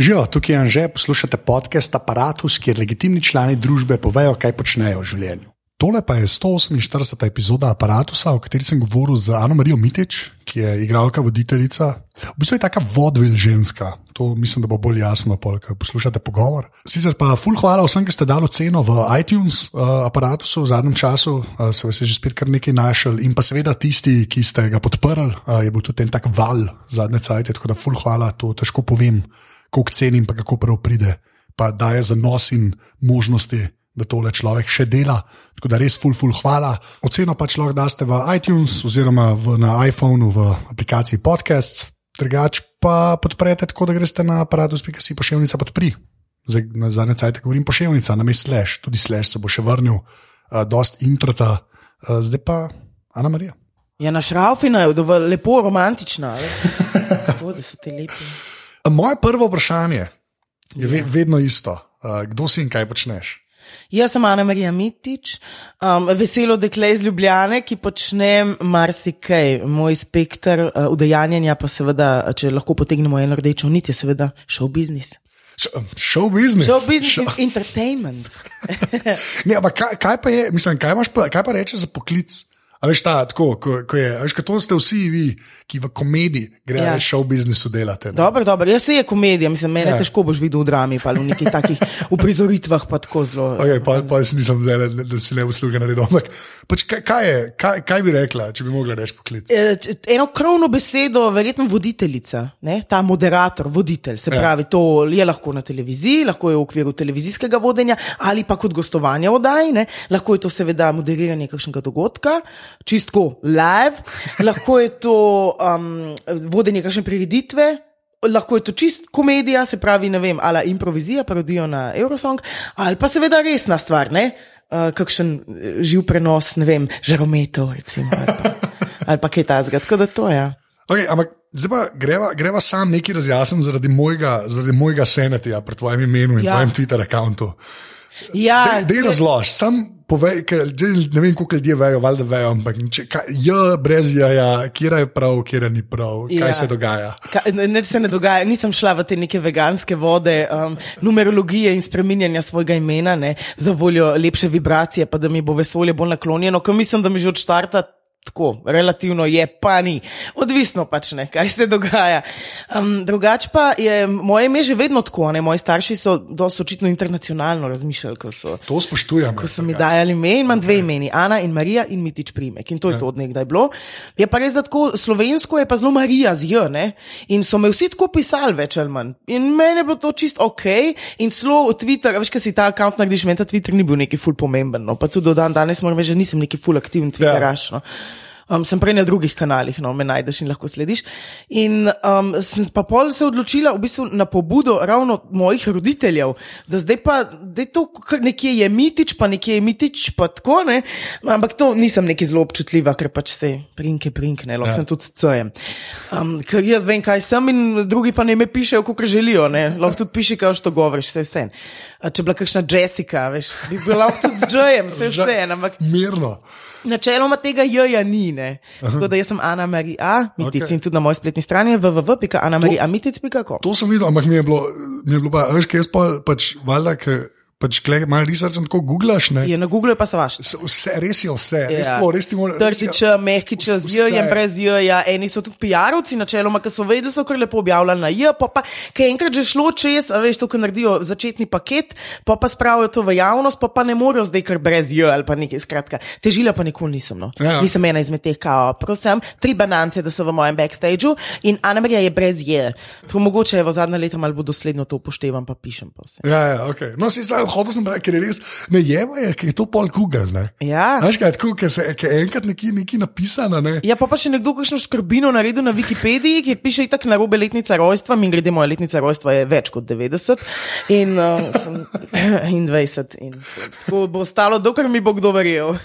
Živijo, tukaj je Anže, poslušate podcast Apparatus, kjer legitimni člani družbe povejo, kaj počnejo v življenju. Tole pa je 148. epizoda Apparatusa, o kateri sem govoril z Ano Marijo Mitič, ki je igralka, voditeljica. V bistvu je taka vodvilj ženska, to mislim, da bo bolj jasno, ko poslušate pogovor. Sicer pa ful hvala vsem, ki ste dali ceno v iTunes uh, aparatusu v zadnjem času, uh, se vas je že spet kar nekaj našel in pa seveda tisti, ki ste ga podprli, uh, je bil tudi en tak val zadnje cajtje, tako da ful hvala, to težko povem, koliko cenim, pa kako prav pride, pa daje za nos in možnosti. Da tole človek še dela, tako da res, ful, ful, hvala. Oceno pač lahko daste v iTunes oziroma v, na iPhonu v aplikaciji Podcast, drugač pa podprete tako, da greste na aparatus.si pošiljnica podpri. Zdaj, zadnje cajt govorim pošiljnica, na mestu slash, tudi slash se bo še vrnil, uh, dost introta, uh, zdaj pa Ana Marija. Ja, naš Raufina je lepo romantična, tako da so ti lepi. Moje prvo vprašanje je ve, vedno isto. Uh, kdo si in kaj počneš? Jaz sem Ana Marija Mitič, um, veselo dekle iz Ljubljane, ki počnem marsikaj. Moj spektr uh, udejanjanja, pa seveda, če lahko potegnemo eno rdečo nit, je seveda show business. Show business. Show business show. in entertainment. ne, ampak kaj, kaj pa je, mislim, kaj, pa, kaj pa reče za poklic? A veš, ta, tako, ko, ko je, veš, to ste vsi vi, ki v komediji grejo ja. šov biznisu delate. Ne? Dobro, dobro, jaz se je komedija, mislim, meni ja. težko boš videl v drami ali v nekih takih uprizoritvah, pa tako zelo. Okay, pa, pa jaz nisem zdaj, da si ne usluge naredil. Ampak pač, kaj, kaj, je, kaj, kaj bi rekla, če bi mogla reči poklic? E, eno krovno besedo, verjetno voditeljica, ne? ta moderator, voditelj. Se ja. pravi, to je lahko na televiziji, lahko je v okviru televizijskega vodenja ali pa kot gostovanja oddaj, lahko je to seveda moderiranje kakšnega dogodka čistko live, lahko je to um, vodenje kakšne prireditve. Lahko je to čist komedija, se pravi, ne vem, ali improvizija, parodijo na Eurosong, ali pa seveda resna stvar, ne? Uh, kakšen eh, živ prenos, ne vem, žarometov, recimo, ali pa, ali pa kaj takega. Tako da to je. Ja. Okay, ampak zdaj pa greva, greva sam nekaj razjasniti zaradi mojega, zaradi mojega senatija pred tvojim imenom in ja. tvojim Twitter računom. Ja, da je razlož, sam povej, ker ne vem, koliko ljudi vejo, valjda vejo, ampak če, kaj, jo, brez jaja, kje je prav, kje ni prav, kaj ja. se dogaja. Ka, ne, se ne dogaja, nisem šla v te neke veganske vode, um, numerologije in spreminjanja svojega imena, ne, za voljo lepše vibracije, pa da mi bo vesolje bolj naklonjeno, ker mislim, da mi že od štarta tako, relativno je, pa ni, odvisno pač ne, kaj se dogaja. Um, drugač pa je moje ime že vedno tako, ne? moji starši so dosto očitno internacionalno razmišljali, so. To spoštujem. Ko so mi dajali ime imam okay. dve imeni, Ana in Marija in Mitič primek in to je ja. to odnegdaj bilo. Je pa res, da tako slovensko je pa zelo Marija z J, ne? in so me vsi tako pisali več ali manj. In meni je bilo to čist ok in celo Twitter, veš, kaj si ta akaunt narediš, meni ta Twitter ni bil neki ful pomemben, no? pa tudi do dan danes moram reči, že nisem neki ful aktiven Twitteraš. Ja. No? Um, sem prej na drugih kanalih, no, me najdeš in lahko slediš. In um, sem pa pol se odločila, v bistvu na pobudo ravno mojih roditeljev, da zdaj pa, da je to nekje je mitič, pa nekje je mitič, pa tako ne. Ampak to nisem neki zelo občutljiva, ker pač se prinke, prinke, ne, lahko ja. sem tudi cojem. Um, ker jaz vem, kaj sem in drugi pa ne me pišejo, kako želijo, ne. Lahko tudi piši, kaj što govoriš, vse vse. Če bila kakšna Jessica, veš, bi bila tudi z Jojem, vse vse. Ampak... Mirno. Načeloma tega J-ja ni. Tako da jaz sem Ana Marija, Mitic okay. in tudi na moji spletni strani je www.anamariamitic.com. To sem videl, ampak mi je bilo, mi je bilo pa, veš, kaj jaz pa, pač, valjda, ker pač malo research in tako googlaš. Ne? Je na Google pa se vaš. Vse, res je vse, ja. res, tlo, res ti moraš. Tržič, mehkič, z J, in brez J, ja. eni so tudi PR-ovci, načeloma, ki so vedeli, so kar lepo objavljali na J, pa pa, ki enkrat že šlo čez, veš, to, ko naredijo začetni paket, pa pa spravijo to v javnost, pa pa ne morajo zdaj kar brez J ali pa nekaj skratka. Težila pa nikoli nisem, no. Ja. Nisem ena izmed teh, kao, prosim, tri banance, da so v mojem backstageu in Ana Marija je brez J. To mogoče je v zadnja leta malo dosledno to upoštevam, pa pišem pa vse. Ja, ja, ok. No, si zdaj hodil sem reči, ker je res, ne jemo je, ker je to pol Google. Ne? Ja. Veš kaj, tako, ker se je enkrat nekaj, nekaj napisano. Ne? Ja, pa pa še nekdo kakšno skrbino naredil na Wikipediji, ki piše tako na robe letnica rojstva, in grede moja letnica rojstva je več kot 90 in, uh, in 20. In, tako bo ostalo, dokler mi bo kdo verjel.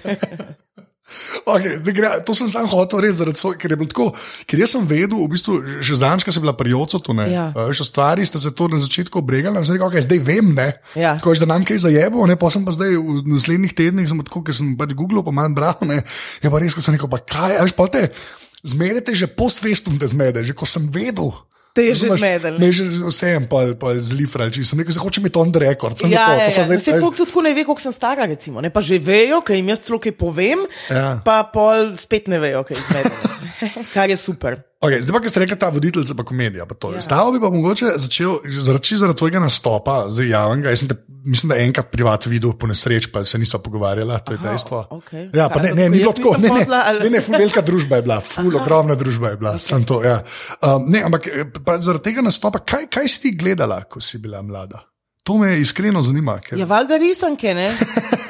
Okay, gre, to sem sam hotel res, svoj, ker je bilo tako. Ker jaz sem vedel, v bistvu, že zdaj, ko sem bila pri Jocu, ja. uh, stvari ste se to na začetku obregali, zdaj, okay, zdaj vem, ja. tako, da nam kaj zajebo, ne, pa sem pa zdaj v naslednjih tednih, sem tako, ker sem pač Google, pa manj bral, ne, je pa res, ko sem rekel, pa kaj, až pa te zmedete, že postvestum te zmede, že ko sem vedel. Te je že zmedel. Me je že vsem pa, pa zlifral, če sem rekel, da hoče imeti on rekord. Ja, zato, ja, ja. zdaj- Se pol tudi ne ve, koliko sem stara, recimo. Ne? Pa že vejo, kaj jim jaz celo kaj povem, Ja. pa pol spet ne vejo, kaj izvedem. Kar je super. Okay, zdaj pa, ker ste rekli, ta voditelj, pa komedija. Pa ja. Stavo bi pa mogoče začel zaradi, zaradi tvojega nastopa, zdaj javnega. Jaz sem te, mislim, da enkrat privat videl po nesreč, pa se nisva pogovarjala, to je Aha, dejstvo. okej. Ja, pa ne, ne, ni bilo tako. Ne, ne, ne, ne, ful velika družba je bila, ful ogromna družba je bila. Okay. To, ja. um, ne, ampak eh, zaradi tega nastopa, kaj, kaj si ti gledala, ko si bila mlada? To me iskreno zanima. Ker... Ja, valjda risanke, ne?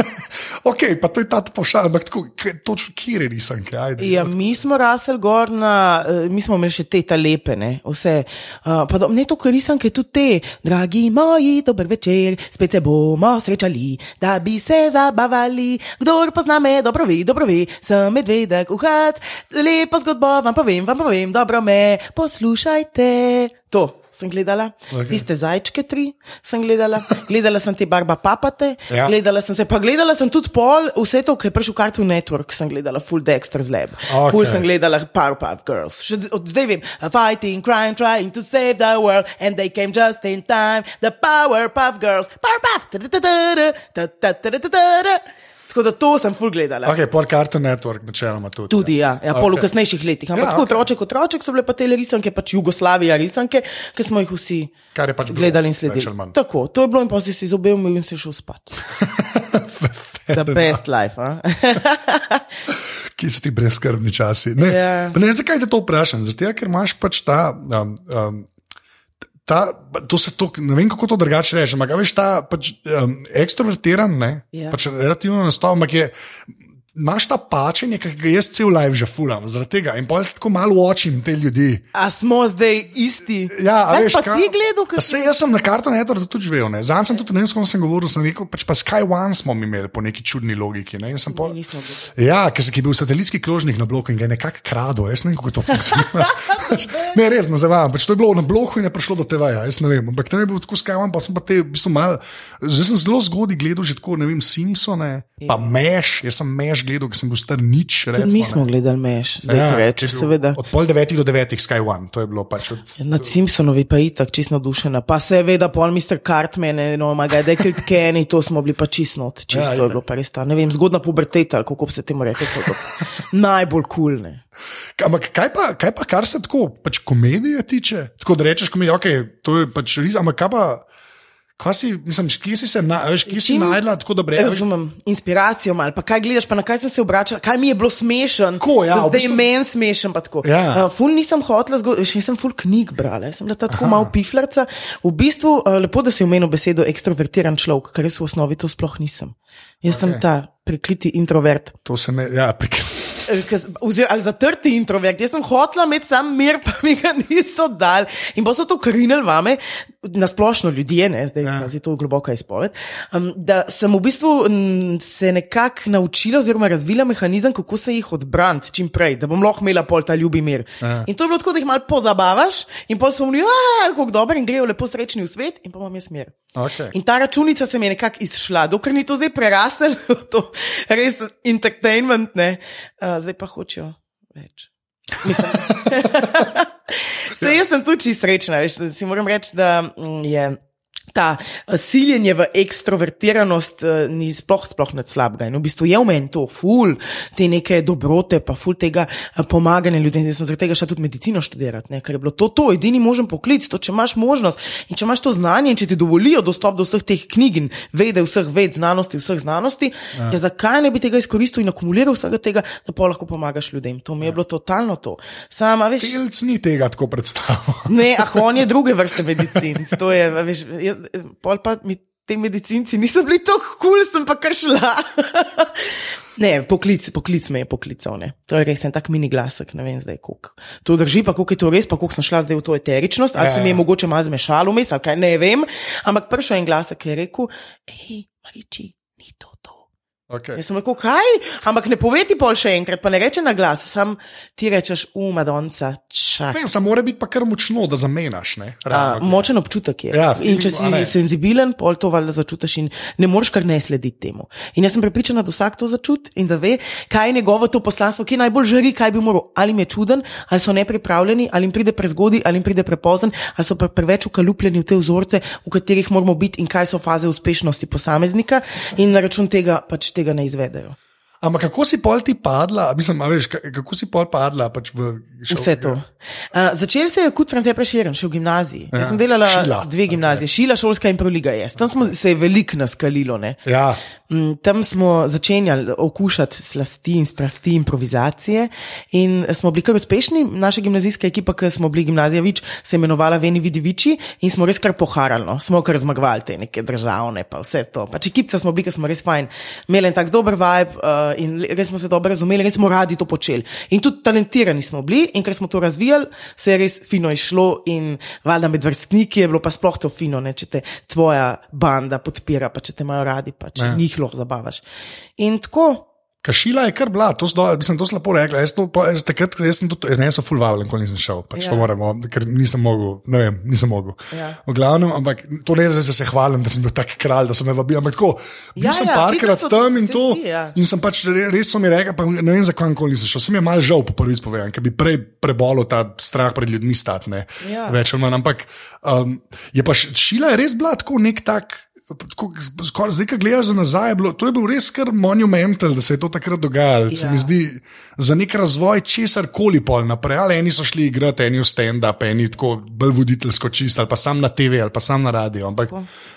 Ok, pa to je ta pošalj, ampak tako, kaj- točno kje je risanke? Ajde. Ja, mi smo rasli gor na, eh, mi smo imeli še te ta lepe, ne, vse. Uh, pa do, ne toliko risanke, tudi te, dragi moji, dober večer, spet se bomo srečali, da bi se zabavali. Kdor pozna me, dobro ve, dobro ve, sem medvedek, uhat, lepo zgodbo vam povem, vam povem, dobro me poslušajte. To. Sem gledala, okay. tiste zajčke tri, sem gledala, gledala sem te barba papate, Ja. gledala sem se, pa gledala sem tudi pol, vse to, ki je prišel Cartoon Network, sem gledala Full Dexter's Lab, Okej. okay. Full sem gledala Powerpuff Girls, še od zdaj vem, "A fighting, crying, trying to save the world, and they came just in time, the Powerpuff Girls, Powerpuff, ta-ta-ta-ta-ta, ta-ta-ta-ta-ta-ta. Tako da to sem full gledala. Ok, por Cartoon Network, načeloma tudi. Tudi, ja, ja pol v Ok. kasnejših letih. Ja, Ampak ja, tako okej. otroček, otroček so bile pa te risanke, pač Jugoslavija risanke, ki smo jih vsi pač bilo, gledali in več ali sledili. Tako, to je bilo in pa si si zobe umil in se šel spat. The best life. ki so ti brezkrbni časi. Ne, Ja. pa ne, zakaj te to vprašam? Zato, ker imaš pač ta. Um, um, Ta, to se to, ne vem, kako to drugače reči, ampak veš, ta pač, um, ekstrovertiran, ne, Ja. pač relativno nastav, ampak je. Imaš ta pačenje, ki ga jaz cel live že fulam, zaradi tega in pa jaz tako malo očim te ljudi. A smo zdaj isti? Ja, a Kaj veš, si pa ka- ti gledal, kaj Sej, jaz sem na kartu Network tudi živel. Zanj sem tudi, ne vem, s kom sem govoril, sem rekel, pač pa Sky One smo imeli po neki čudni logiki. Ne, nismo bili. Ja, ker je bil satelitski krožnik na bloku in ga je nekako krado, jaz ne vem, kako to funkcionira. Pač, ne, res ne zavam, pač to je bilo na bloku in je prišlo do TV-ja, jaz ne vem. Ampak tam je bil tako skajvan, pa sem pa te, v bistvu mal, zdaj sem zelo zgodaj gledal že tako, ne vem, Simpsone, pa Meš, jaz sem Meš gledal, ker sem bil star nič. Recimo, mi smo ne. gledali meš, zdaj ja, Ja, je bil seveda. Od pol devetih do devetih Sky One, to je bilo pač od. Nad Simpsonovi pa itak čisto navdušena. Pa seveda, pol Mr. Cartman, no, maga, Dekelt Kenny, to smo bili pa čisto not, čisto Ja, ja, ja. je bilo pa res ta, ne vem, zgodna puberteta, ali kako se temu rekel. to je Najbolj kul, cool. Ampak kaj pa, kaj pa, kar se tako pač komedije tiče? Tako da rečeš, komedija, okay, to je pač res, ampak kaj pa. Kaj si, mislim, kje si se na, veš, kje si najdla tako dobre? Razumem, inspiracijo malo, pa kaj gledaš, pa na kaj sem se obračala, kaj mi je bilo smešen. Tako, ja, v da zdaj bistvu- bistvu... meni smešen. pa tako. Ja. Uh, ful nisem hotela, še nisem ful knjig brala, sem bila ta tako malo piflarca. V bistvu, uh, lepo, da si omenil besedo ekstrovertiran človek, ker jaz v osnovi to sploh nisem. Jaz okay. sem ta prikriti introvert. To se me, ja, prik... Eh, Oziroma, ali zatrti introvert. Jaz sem hotela imeti sam mir, pa mi ga niso dali. In pa so to krinili vame, nasplošno ljudje, ne, zdaj Ja. je to globoka izpoved. Um, da sem v bistvu m, se nekako naučila, oziroma razvila mehanizem, kako se jih odbraniti čim prej, da bom lahko imela pol ta ljubi mir. Ja. In to je bilo tako, da jih malo pozabavaš, in pol so rekli, kako dobro in grejo lepo srečni v svet, in pa imam jaz mir. Okay. In ta računica se mi je nekako izšla, dokler ni to zdaj prerasel v to res entertainment, ne, uh, zdaj pa hočejo več. Mislim. Sej, jaz sem tudi čisto srečna, veš, da si moram reči, da mm, je. Ta eh, siljenje v ekstrovertiranost eh, ni sploh, sploh ne slabega. In v bistvu je v meni to, ful, te neke dobrote, pa ful tega eh, pomaganja ljudem. Jaz sem zaradi tega šla tudi medicino študirati, ne? ker je bilo to, to edini možen poklic, to, če imaš možnost in če imaš to znanje in če ti dovolijo dostop do vseh teh knjig in vede vseh ved, znanosti, vseh znanosti, ja. Ja, zakaj ne bi tega izkoristil in akumuliral vsega tega, da pa lahko pomagaš ljudem. To mi je bilo totalno to. Sama, veš, Celc ni tega tako predstavljal. Ne, ah, on je druge vrste medicinc. To je, veš, jaz, pol pa mi ti medicinci niso bili tako kul, cool, sem pa kar šla. ne, poklic, poklic me je poklical. Ne. To je res en tak mini glasek, ne vem zdaj, koliko. To drži, pa koliko je to res, pa koliko sem šla zdaj v to eteričnost, ali Ja, se mi je ja. mogoče malo zmešalo vmes, ali kaj ne vem. Ampak prišel je en glasek, ki je rekel, hej, mariči. Okay. Jaz sem rekel, kaj? Ampak ne povej ti pol še enkrat, pa ne reče na glas, sam ti rečeš, uma, donca, čak. Ne, samo mora biti pa kar močno, da zamenjaš. Močen občutek je. Ja, in če si senzibilen, pol to valjda začutiš in ne moreš kar ne slediti temu. In jaz sem prepričana, da vsak to začuti in da ve, kaj je njegovo to poslanstvo, ki najbolj žari, kaj bi moral. Ali jim je čuden, ali so nepripravljeni, ali jim pride prezgodaj, ali jim pride prepozen, ali so pre- preveč ukalupljeni v te vzorce, v katerih moramo biti in kaj so faze uspešnosti posameznika in na račun tega pač tega ne izvedejo. Ampak kako si pol ti padla, mislim, a veš, ka- kako si pol padla pač v šel- Vse to. Uh, začel se je kot France Preširen, še v gimnaziji. Ja. Jaz sem delala Šila. dve gimnazije, Šila, šolska in Proliga. Jaz. Tam smo se je veliko naskalilo. Ne. Ja, Mm, Tam smo začenjali okušati slasti in strasti improvizacije, in smo bili kar uspešni. Naša gimnazijska ekipa, ki smo bili gimnazija Vič, se je imenovala Veni Vidi Viči in smo res kar poharali. No. Smo kar zmagovali te neke državne, pa vse to. Pač ekipca smo bili, ker smo res fajn, imeli en tak dober vibe uh, in res smo se dobro razumeli, res smo radi to počeli. In tudi talentirani smo bili, in ker smo to razvijali, se je res fino išlo in valjda med vrstniki je bilo pa sploh to fino, ne, če te tvoja banda podpira, pa če te imajo radi, pa če Ja. njih lahko zabavaš. In tako. Kašila je kar bila, to, zdo, mislim, to slabo rekla. Jaz, to, pa, jaz, takrat, jaz sem tudi, ne, sem full vavlen, ko nisem šel, pač ja. To moramo, ker nisem mogel, ne vem, nisem mogel. Ja. V glavnem, ampak to ne zdaj, da se hvalim, da sem bil tak kralj, da so me vabili, ampak tako, bil Ja, sem ja, parkrat so, tam in to, zdi, ja. in sem pač re- res so mi rekli, pa ne vem, zakaj nikoli nisem šel. Sem je mal žal po prvi spovedan, ker bi prej prebolel ta strah pred ljudmi stati, ne, Ja. več ali manj, ampak um, je pa šila je res bila tako nek tak. Tako, skor, zdaj, ko gledaš za nazaj, je bilo, to je bil res kar monumental, da se je to takrat dogajalo. Ja. Se Ja. mi zdi za nek razvoj česar koli pol naprej. Ali eni so šli igrati, eni v stand-up, eni tako bolj voditeljsko čist, ali pa sam na TV, ali pa sam na radio. Ampak,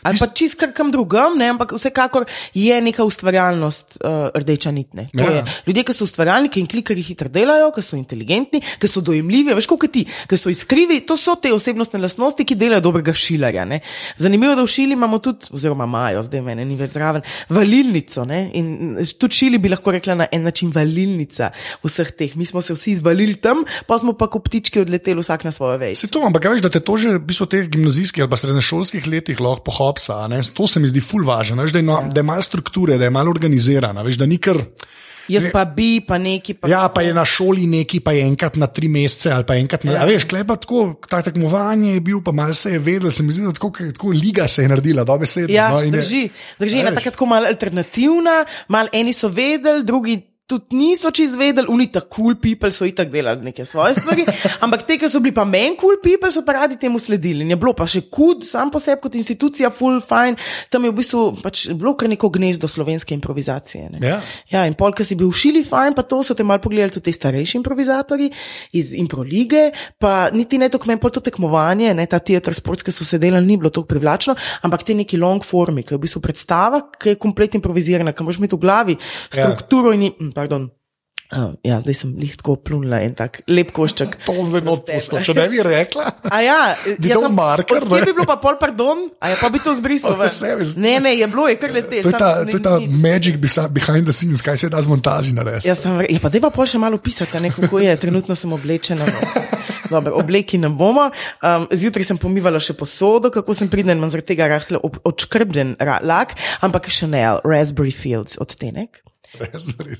Ali pa čist kar kam drugam, ne? ampak vsekakor je neka ustvarjalnost uh, rdeča nit. ne. To Ja. je. Ljudje, ki so ustvarjalni, ki in klikerji hitro delajo, ki so inteligentni, ki so dojemljivi, veš, kot ti, ki so iskrivi, to so te osebnostne lastnosti, ki delajo dobrega šilarja. Ne? Zanimivo da v šili imamo tudi, oziroma imajo, zdaj mene ni več zraven, valilnico. Ne? In tudi šili bi lahko rekla na en način valilnica vseh teh. Mi smo se vsi izvalili tam, pa smo pa kot ptički odleteli vsak na svojo vejo. Se to, ampak a veš, da te to že v bistvu teh gimnazijskih ali pa srednješolskih letih lahko pohopsa. To se mi zdi ful važno, veš, da, je no, ja. da je malo strukture, da je malo organizirana. Veš, da ni kar. Jaz pa bi, pa neki pa. Ja, pa je na šoli neki, pa je enkrat na tri mesece ali pa enkrat na. Ja. Veš, klepa tako, ta tekmovanje je bil, pa malo se je vedel, se mi zdi, da tako, tako liga se je naredila, dobe sedem. Ja, no, in je- drži, drži ena tako malo alternativna, malo eni so vedeli, drugi. Tudi niso čez vedeli, oni ta cool people so itak delali neke svoje stvari, ampak te, ki so bili pa meni cool people, so pa radi temu sledili. In je bilo pa še kud, sam po sebi kot institucija, full fine, tam je v bistvu pač bilo kar neko gnezdo slovenske improvizacije. Ne. Ja. Ja, in pol, ki si bil šili fajn, pa to so te malo pogledali tudi starejši improvizatori iz improlige, pa niti ne tako meni pol to tekmovanje, ne ta teater sports, ki so se delali, ni bilo tako privlačno, ampak te neki long formi, ki je v bistvu predstava, ki je komplet improvizirana, ki moraš imeti v glavi strukturo in, hm, pardon. Uh, ja, zdaj sem lih tako plunila en tak lep košček. To zdaj not pusto, če ne bi rekla. A ja, Bi dal tam- marker, ne? bi bilo pa pol, pardon, a je pa bi to zbrisal. Ne, ne, je bilo, je kar leteš. To je ta, to je ta magic besa- behind the scenes, kaj se da z montaži narediti. Jaz sem, ja, pa dej pa pol še malo pisati, ne kako je, trenutno sem oblečena. No. Dobar, obleki ne bomo. Um, zjutraj sem pomivala še posodo, kako sem pridem, imam zaradi tega rahle odškrbljen ra- lak, ampak Chanel, Raspberry Fields odtenek.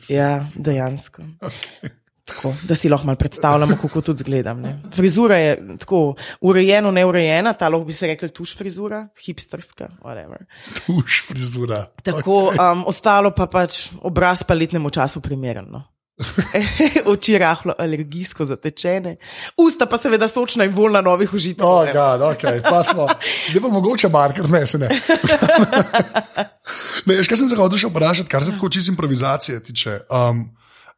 Ja, dejansko. Tako, da si lahko malo predstavljamo, kako tudi zgledam. Ne. Frizura je tako urejena, neurejena, ta lahko bi se rekel tuš frizura, hipsterska, whatever. Tuš frizura. Tako, um, ostalo pa pač obraz pa letnemu času primerno. Oči rahlo alergijsko zatečene, usta pa seveda sočna in voljna novih užitev. Oh, God, okay, pa smo. Zdaj pa mogoče marker, ne ne. ne veš, kaj sem se hotel vprašati, kar se tako čisto improvizacije tiče. Um,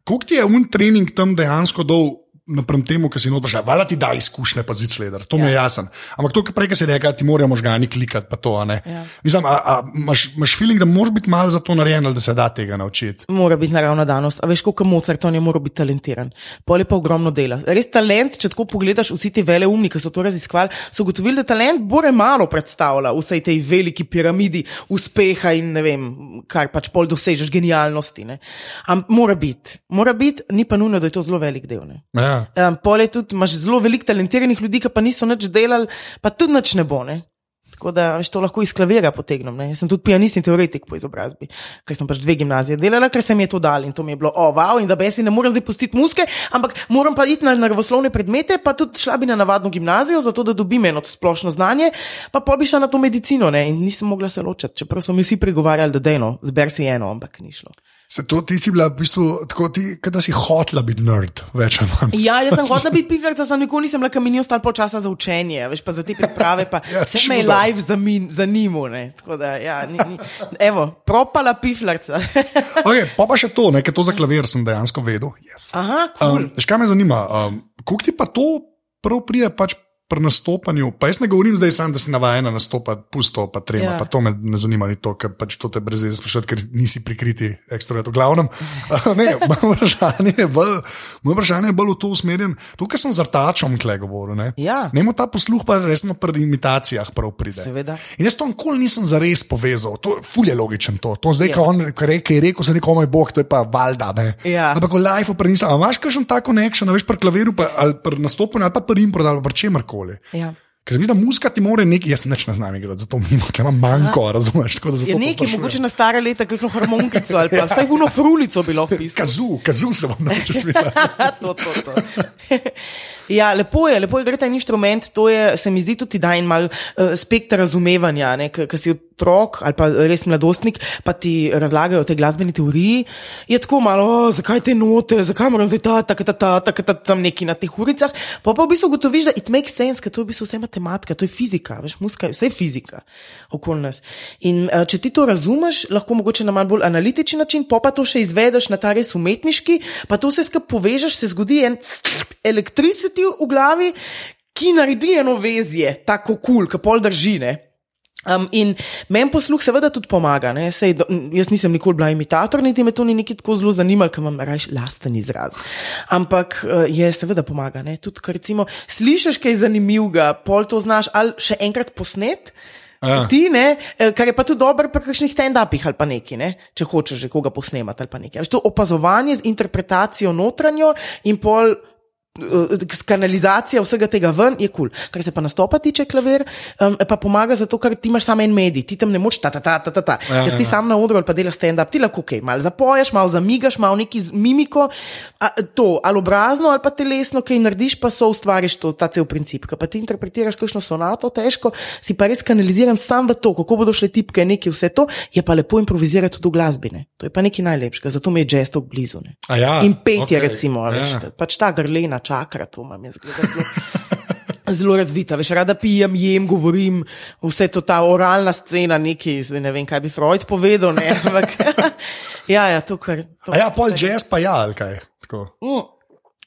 Koliko ti je un trening tam dejansko dol? Naprem temu, ki si noč, vala ti da izkušnje, pa zid sleder, to ja. mi je jasno. Ampak to, kar prej si rekel, ti morajo možgani klikati, pa to. Ja. Mislim, a, a, imaš, imaš feeling, da moraš biti malo za to narejen, ali da se da tega naučiti. Mora biti naravna danost. A veš, koliko Mozart on je moral biti talentiran. Pol je pa ogromno dela. Res talent, če tako pogledaš, vsi ti vele umni, ki so to raziskovali, so ugotovili, da talent bore malo predstavlja vsej tej veliki piramidi uspeha in ne vem, kar pač pol dosežeš genialnosti. ne. Am, mora biti, mora biti, ni pa nujno, da je to zelo velik del. Ne. Ja. Um, pol je tudi, imaš zelo veliko talentiranih ljudi, ki pa niso nič delali, pa tudi nič ne bo. Ne? Tako da veš, to lahko iz klavira potegnem. Ne? Jaz sem tudi pianist in teoretik po izobrazbi, ker sem pač dve gimnazije delala, ker se mi je to dal in to mi je bilo, oh, wow, in da bi si ne morem zdaj pustiti muske, ampak moram pa iti na naravoslovne predmete, pa tudi šla bi na navadno gimnazijo, zato da dobim eno splošno znanje, pa pa bi šla na to medicino ne? in nisem mogla se ločiti, čeprav so mi vsi pregovarjali, da dejno, zber si eno, ampak ni šlo. Se to ti si bila v bistvu tako, ti, da si hotla biti nerd, več ali manj. Ja, jaz sem hotla biti pifljarca, sem nikoli nisem bila, kam mi ni ostalo pol časa za učenje, veš pa za te priprave, pa Ja, vse me je live zanimalo, ne. Tako da, ja, ni, ni. Evo, propala pifljarca. Okay, pa pa še to, nekaj to za klavir sem dejansko vedel. Yes. Aha, kul. Um, veš, kaj me zanima? Um, Kako ti pa to prav prije pač pri nastopanju? Pa jaz ne govorim zdaj sam, da si navajena nastopati pusto, pa trema, Ja. ja. pa to me ne zanima, ni to, ker pač to te brez veze sprašuje, ker nisi prikriti ekstrovert. V glavnem, ne, moje vprašanje je bolj, moje vprašanje je bolj v to usmerjen. Tukaj sem z artačom kle govoril. Ne? Ja. Nemo ta posluh pa resno pri imitacijah prav pride. Seveda. In jaz to nikoli nisem zares povezal, to je fulje logičen to. To zdaj, Je. ko on ko reke, je rekel, se nekomu je Bog, to je pa valjda. Ne? Ja. Ampak v life pa nisem. A imaš kakšen tak connection, a veš, pri klaviru, pa, ali pri nastopanju, ali pa pri improdu, ali pa pri čemarkoli. Ja. Ker se zdi, da muska ti more nekaj, jaz neč ne znam igrati, zato mi imam manjko, razumeš? Tako Je to nekaj, mogoče na stare leta, kakšno harmonkico ali pa vsaj vuno frulico bi lahko pisal. Kazu, kazu se vam naučiš to, to, to. Ja, lepo je, lepo je igrati en inštrument, to je, se mi zdi tudi da en mal uh, spektr razumevanja, ker si otrok ali pa res mladostnik, pa ti razlagajo o tej glasbeni teoriji. Je tako malo, oh, zakaj te note, zakaj moram zdaj ta, ta, ta, ta, ta, ta, ta, tam neki na teh uricah. Pa pa v bistvu ugotoviš, da it makes sense, ker to je v bistvu vse matematika, to je fizika, veš, muska, vse je fizika okoli nas. In uh, če ti to razumeš, lahko mogoče na malo bolj analitičen način, pa pa to še izvedeš na ta res umetniški, pa to vse skupaj povežeš, se zgodi en elektricity v glavi, ki naredi eno vezje, tako kul, cool, ki pol držine. Um, in meni posluh seveda tudi pomaga. Sej, do, jaz nisem nikoli bila imitator, niti me to ni tako zelo zanimalo, ker imam raje lasten izraz. Ampak uh, je seveda pomaga. ne. Tudi, ker recimo slišiš kaj zanimivega, pol to znaš ali še enkrat posnet. Ja. Ti, ne, eh, kar je pa tudi dobro pri kakšnih stand-upih ali pa neki, ne, če hočeš že koga posnemati ali pa nekaj. A To opazovanje z interpretacijo notranjo in pol. Eh, Kanalizacija vsega tega ven je kul. Cool. Kar se pa nastopa tiče, klavir, um, pa pomaga zato, ker ti imaš samo en medij, ti tam ne moč ta ta ta ta ta. ta. Ja, Jaz ti ja. sam na odru ali pa delaš stand-up, ti lahko kaj, malo zapoješ, malo zamigaš, malo neki z mimiko, a, to ali obrazno ali pa telesno, kaj narediš, pa so ustvariš to, ta cel princip. Ko pa ti interpretiraš kakšno sonato, težko, si pa res kanaliziran sam v to, kako bodo šle tipke, neki vse to, je pa lepo improvizirati tudi v glasbine. To je pa nekaj najlepšega, zato mi je jazz tako blizu. Ja, In petje, okej, recimo, veš, ja. ja. pač ta grlena čakra, to imam jaz zgleda zelo. Razvita, veš, rada pijem, jem, govorim, vse to ta oralna scena, neki, zdaj ne vem, kaj bi Freud povedal, ne, ampak ja, ja, to kar. To, A ja, pol jazz pa ja, ali kaj. Tako. Mm.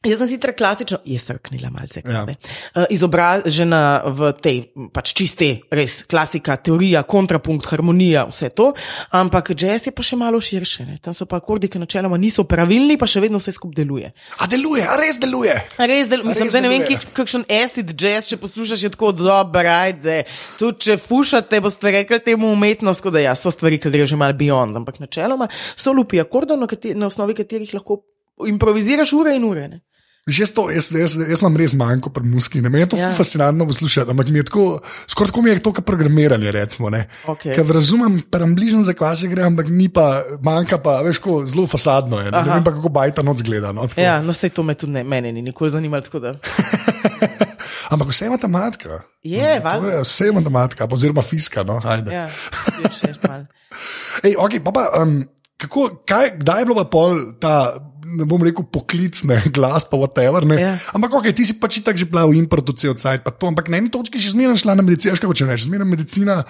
Jaz sem sicer klasično, jaz sem knila malce, Ja. ja. uh, izobražena v tej, pač čiste, res klasika, teorija, kontrapunkt, harmonija, vse to, ampak jazz je pa še malo širše. Ne? Tam so pa akordi, ki načeloma niso pravilni, pa še vedno vse skupaj deluje. A deluje, a res deluje. A Res, del, mislim, zdaj ne vem, deluje? kak- kakšen acid jazz, če poslušaš, je tako dobro, ajde. Tudi če fušate, boste rekli temu umetnost, tako da ja, so stvari, ki grejo že malo beyond, ampak načeloma so lupi akordov, na, kateri, na osnovi katerih lahko improviziraš ure in ure. Ne? Jaz, to, jaz, jaz, jaz imam res manjko pri muski. Ne? Meni je to ja. Ja. fascinantno poslušati, ampak mi je tako, skoraj tako mi je to, kot programiranje. Recimo, ne. Okej. Ker razumem, prebližen za kvasi gre, ampak ni pa, manjka pa, veš, ko zelo fasadno je. Ne, ne Aha. vem pa, kako bajta noč gleda. No, tako. Ja, no, sej to me tudi ne, mene ni nikoli zanimalo. ampak vse je matematika. Je, valjda. je vse je matematika, oziroma fiska. No, ajde. Ja, je še malo. Ej, okay, pa pa, um, kako, kaj, kdaj je bilo pa pol ta, ne bom rekel, poklicne glas, pa whatever. Ne? Ja. Ampak ok, ti si pač tako že bila v improtu cel cajt, pa to, ampak na eni točki še zmeraj šla na medicino, kako če rečeš, zmeraj medicina.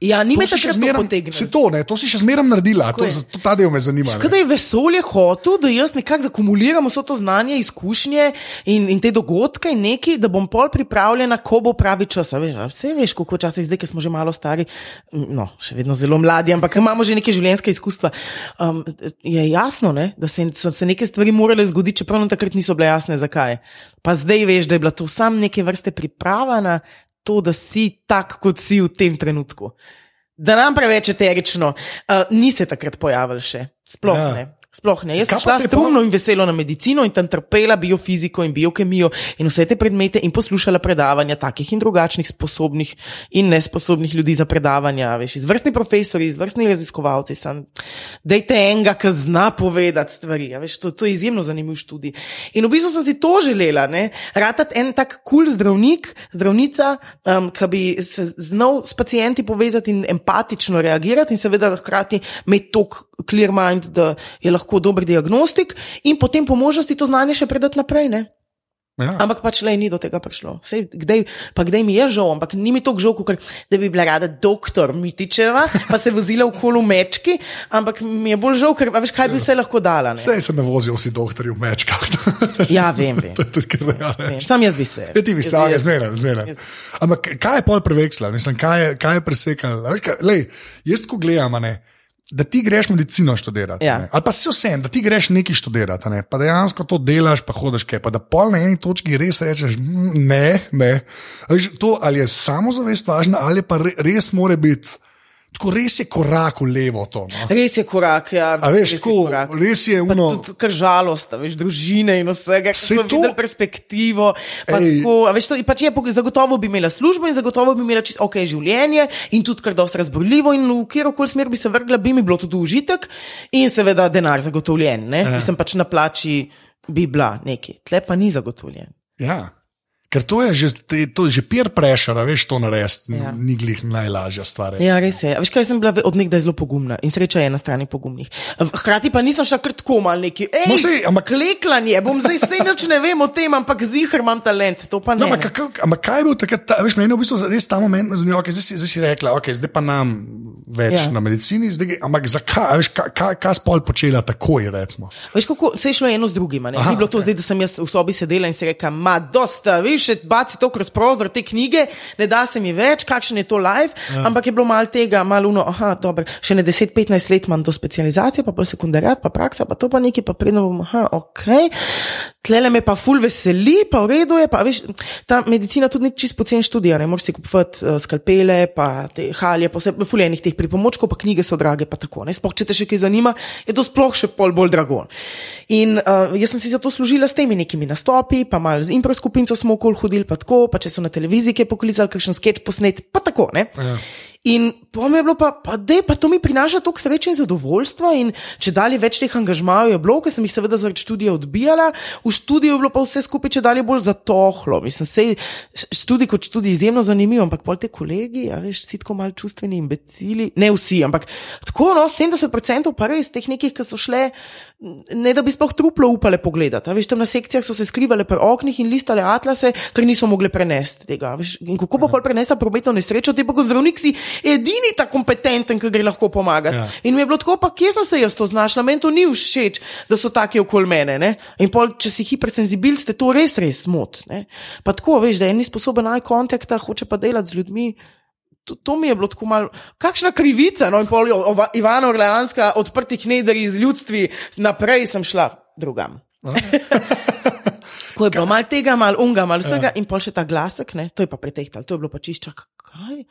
Ja, ni me še še zmeraj- potegnilo. Se to, ne, to si še zmeraj naredila, to, to, ta del me zanima. Kaj je vesolje hotel, da jaz nekako zakumuliram vso to znanje, izkušnje in, in te dogodke in neki, da bom pol pripravljena, ko bo pravi čas. a Veš, vse veš, koliko časa je zdaj, ker smo že malo stari, no, še vedno zelo mladi, ampak imamo že neke življenjske izkustva. Um, je jasno, ne, da se, so se neke stvari morale zgoditi, čeprav takrat niso bile jasne, zakaj. Pa zdaj veš, da je bila to sam neke vrste priprava na to, da si tak, kot si v tem trenutku. Da nam preveč eterično, uh, ni se takrat pojavil še, sploh Ja. ja. ne. Sploh ne. Jaz sem šla strumno in veselo na medicino in tam trpela biofiziko in biokemijo in vse te predmete in poslušala predavanja takih in drugačnih sposobnih in nesposobnih ljudi za predavanja, veš, izvrstni profesori, izvrstni raziskovalci, sem, dejte enega, ki zna povedati stvari, veš, to, to je izjemno zanimiv študij. In v bistvu sem si to želela, ne, ratati en tak kul cool zdravnik, zdravnica, um, ki bi se znal s pacijenti povezati in empatično reagirati in seveda hkrati imeti tok clear mind, da je lahko dober diagnostik in potem po možnosti to znanje še predati naprej. Ne? Ja. Ampak pač le ni do tega prišlo. Sej, kdaj, pa kdaj mi je žal, ampak ni mi to žal, kot da bi bila rada doktor Mitičeva, pa se vozila v kolu mečki, ampak mi je bolj žal, ker veš, kaj bi vse lahko dala. Ne? Sej se ne vozijo vsi doktori v mečkah. Ja, vem, vem. Tudi ja, vem. Sam jaz bi se. Ja, ti bi se, ja, zmeraj, zmeraj. Ampak kaj je pol preveksla, mislim, kaj je, kaj je presekal? Lej, jaz ko gledam, ne, da ti greš medicino študirati, Ja. ne, ali pa si vse, da ti greš nekaj študirati, ne, pa dejansko to delaš, pa hodiš kaj, pa da pol na eni točki res rečeš, "Mm, ne, ne. To, ali je samozavest važna, ali pa re, res more biti, tako res je korak v levo to. No. Res je korak, ja. A veš, res je tako, korak. res je uno. Kar žalost, veš, družine in vsega, ki to- perspektivo. pa Ej. Tako, veš, to, pač je, zagotovo bi imela službo in zagotovo bi imela čisto ok življenje in tudi kar dosti razborljivo in v kjerkoli smer bi se vrgla, bi mi bilo tudi užitek in seveda denar zagotovljen. Ne? Mislim pač na plači bi bila nekaj, tle pa ni zagotovljen. Ja. Ker to je že, to je že peer pressure, veš, to narediti, Ja. ni glih najlažja stvar. Ja, res je. Veš, kaj sem bila od nekdaj zelo pogumna in sreča je na strani pogumnih. Hkrati pa nisem šla kar tako mal neki. Ej, No, sej, ampak- kleklanje, bom zdaj vse nič ne vem o tem, ampak zihar imam talent, to pa ne. No, ampak, ampak kaj je bil takrat, ta, veš, meni je v bistvu res ta moment zanimiv, okay, zdaj, si- zdaj si rekla, okay, zdaj pa nam več Ja. na medicini, zdaj, ampak zakaj, veš, kaj, kaj, kaj spol počela takoj, recimo. Veš, kako se je šlo eno z drugim. ne? Aha, Ni bilo to zdaj, da sem jaz v sobi sedela in si rekla, ma, dosta, veš, še baci to kroz prozor te knjige, ne da se mi več, kakšen je to live, ja. ampak je bilo malo tega, malo uno, aha, dobro, še ne 10-15 let imam do specializacije, pa pol sekundarjat, pa praksa, pa to pa nekaj, pa predno bom, aha, ok. Tlele me pa ful veseli, pa v redu je, pa veš, ta medicina tudi ni čist pocen študija, ne moreš si kupovati uh, skalpele, pa te halje, pa vse fuljenih teh pripomočkov, pa knjige so drage, pa tako. Ne, sploh če te še kaj zanima, je to sploh še pol bolj drago. In uh, jaz sem si zato služila s temi nekimi nastopi, pa malo z impro skupinco smo okoli hodili, pa tako, pa če so na televiziji kaj poklicali, kakšen sketch posnet, pa tako, ne. Ja. In pa mi je bilo pa, pa, dej, pa to mi prinaša toliko sreče in zadovoljstva. In če dalje več teh angažmajev je bilo, ker sem jih seveda zaradi študija odbijala, v študiju je bilo pa vse skupaj če dalje bolj zatohlo. Mislim, sej, študij kot študij izjemno zanimiv, ampak pol te kolegi, a veš, si tako mal čustveni imbecili, ne vsi, ampak tako, no, 70% pa res teh nekih, ki so šle, ne da bi sploh truplo upale pogledati. A veš, tam na sekcijah so se skrivale pri oknih in listale atlase, ker niso mogle prenesti tega. Veš, in kako pa pol prenesa prometno nesrečo, ti pa kot zdravnik si edini ta kompetenten, ki gre lahko pomagati. Ja. In mi je bilo tako, pa kje sem se jaz to znašla, meni to ni všeč, da so taki okoli mene. Ne? In pol, če si hipersenzibil, ste to res, res smot. Ne? Pa tako, veš, da en ni sposoben eye contacta, hoče pa delati z ljudmi. To, to mi je bilo tako malo, kakšna krivica. No, in pol Ivana Orleanska, odprtih nedri iz ljudstvi, naprej sem šla drugam. Ko je bilo malo tega, malo unga, malo vsega, in pol še ta glasek, ne, to je pa pretehtalo, to je bilo pa čiščak, kaj,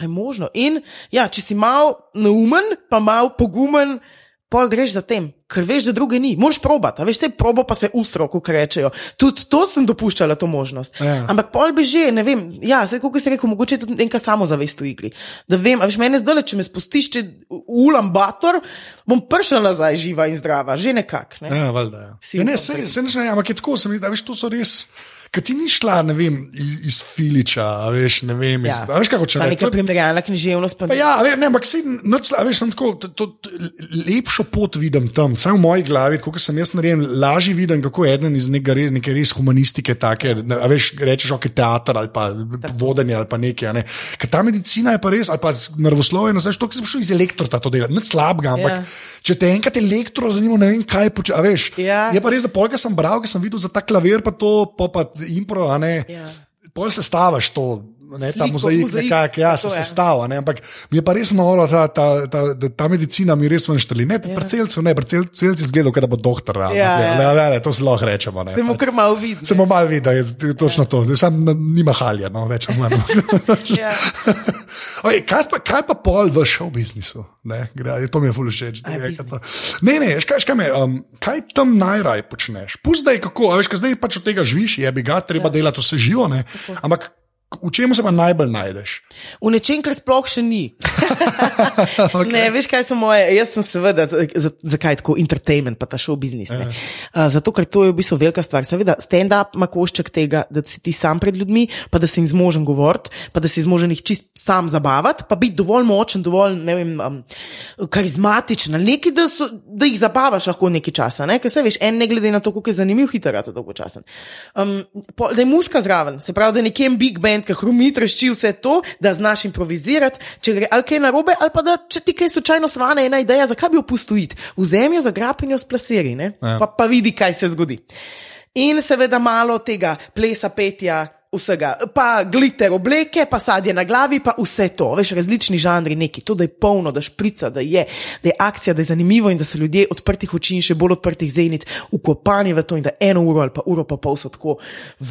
je možno. In ja, če si mal neumen, pa mal pogumen, pol greš za tem, ker veš, da druge ni. Moš probati, a veš, vse probo pa se ustro, kot rečejo. Tudi to sem dopuščala, to možnost. Ja. Ampak pol bi že, ne vem, ja, se kako si rekel, mogoče je tudi neka samozavest v igri. Da vem, a veš, mene zdaj, če me spustiš če v ulambator, bom prišla nazaj živa in zdrava, že nekako. Ne? Ja, valjda. Ja. Ja, ne, se, se ne, ne, ampak je tako, se mi zdi, da veš, to so res. Ker ti ni šla, ne vem, iz, Filiča, a veš, ne vem, iz, ja. a veš, kako če Pa ne. neka primerjalna književnost. Pa Pa ja, a ve- ne, ampak se noč, a veš, sem tako, to, to, lepšo pot vidim tam, samo v moji glavi, kot sem jaz narejen, lažje vidim, kako je eden iz neke, res- neke res humanistike, take, ne, veš, rečeš, ok, teater ali pa vodenje ali pa nekaj. Ne. Ker ta medicina je pa res, ali pa naravoslovje, no, znaš, to, ki sem šel iz elektrota to delati, nič slabega, ampak Ja. ja. če te enkrat elektro zanima, ne vem, kaj počne, a veš. Ja. Je pa res, da polka sem bral, ker sem videl za ta klavir, pa to, pa, pa impro, a ne. Ja. Pol se stavaš to, ne, ta mozaik, mozaik, nekak, ja, se tako sestava. Ne, ampak mi je pa res noro, ta, ta, ta, ta, medicina mi res venštali. Ne, ja. celcev ne, celci izgledajo, kot da bo doktor. Ja, Ne, ja. ne, ne, to zelo rečemo. Ne, Se mu pač. kar malo vidi. Se mu malo vidi, da je točno to. Zdaj sam nima halja, no, več ali manj. Ja. Oj, kaj, pa, kaj pa pol v show biznisu? Ne, gre, to mi je fully všeč. Ne, to- Ne, ne, veš, kaj, veš, kaj, me, um, kaj tam najraj počneš? Pustaj, kako, a veš, kaj zdaj pač od tega živiš, je bi ga, treba ja. delati vse živo, ne? ampak v čemu se pa najbolj najdeš? V nečem, kar sploh še ni. okay. Ne, veš, kaj so moje. Jaz sem seveda, za- za- zakaj tako entertainment, pa ta show biznis. Uh. Uh, zato, ker to je v bistvu velika stvar. Seveda, stand-up ima košček tega, da si ti sam pred ljudmi, pa da si jim zmožen govoriti, pa da si zmožen jih čist sam zabavati, pa biti dovolj močen, dovolj vem, um, karizmatičen, nekaj, da, so, da jih zabavaš lahko nekaj časa. Ne? Ker se veš, en ne glede na to, koliko je zanimiv, hiter, je dolgočasen. Um, po, da je muska zraven, se pravi, da je nekje en big band, ki hrumi, trešči vse to, da znaš improvizirati, če gre ali kaj narobe, ali pa da če ti kaj slučajno svane ena ideja, zakaj bi jo pustil, vzemi jo, zagrapi jo splasiri, ne? Ja. pa, pa vidi, kaj se zgodi. In seveda malo tega plesa, petja. Vsega, pa gliter obleke, pa sadje na glavi, pa vse to, veš, različni žanri, neki, to, da je polno, da šprica, da je, da je akcija, da je zanimivo in da so ljudje odprtih oči in še bolj odprtih zenit, ukopani v to in da eno uro ali pa uro pa pol so tako,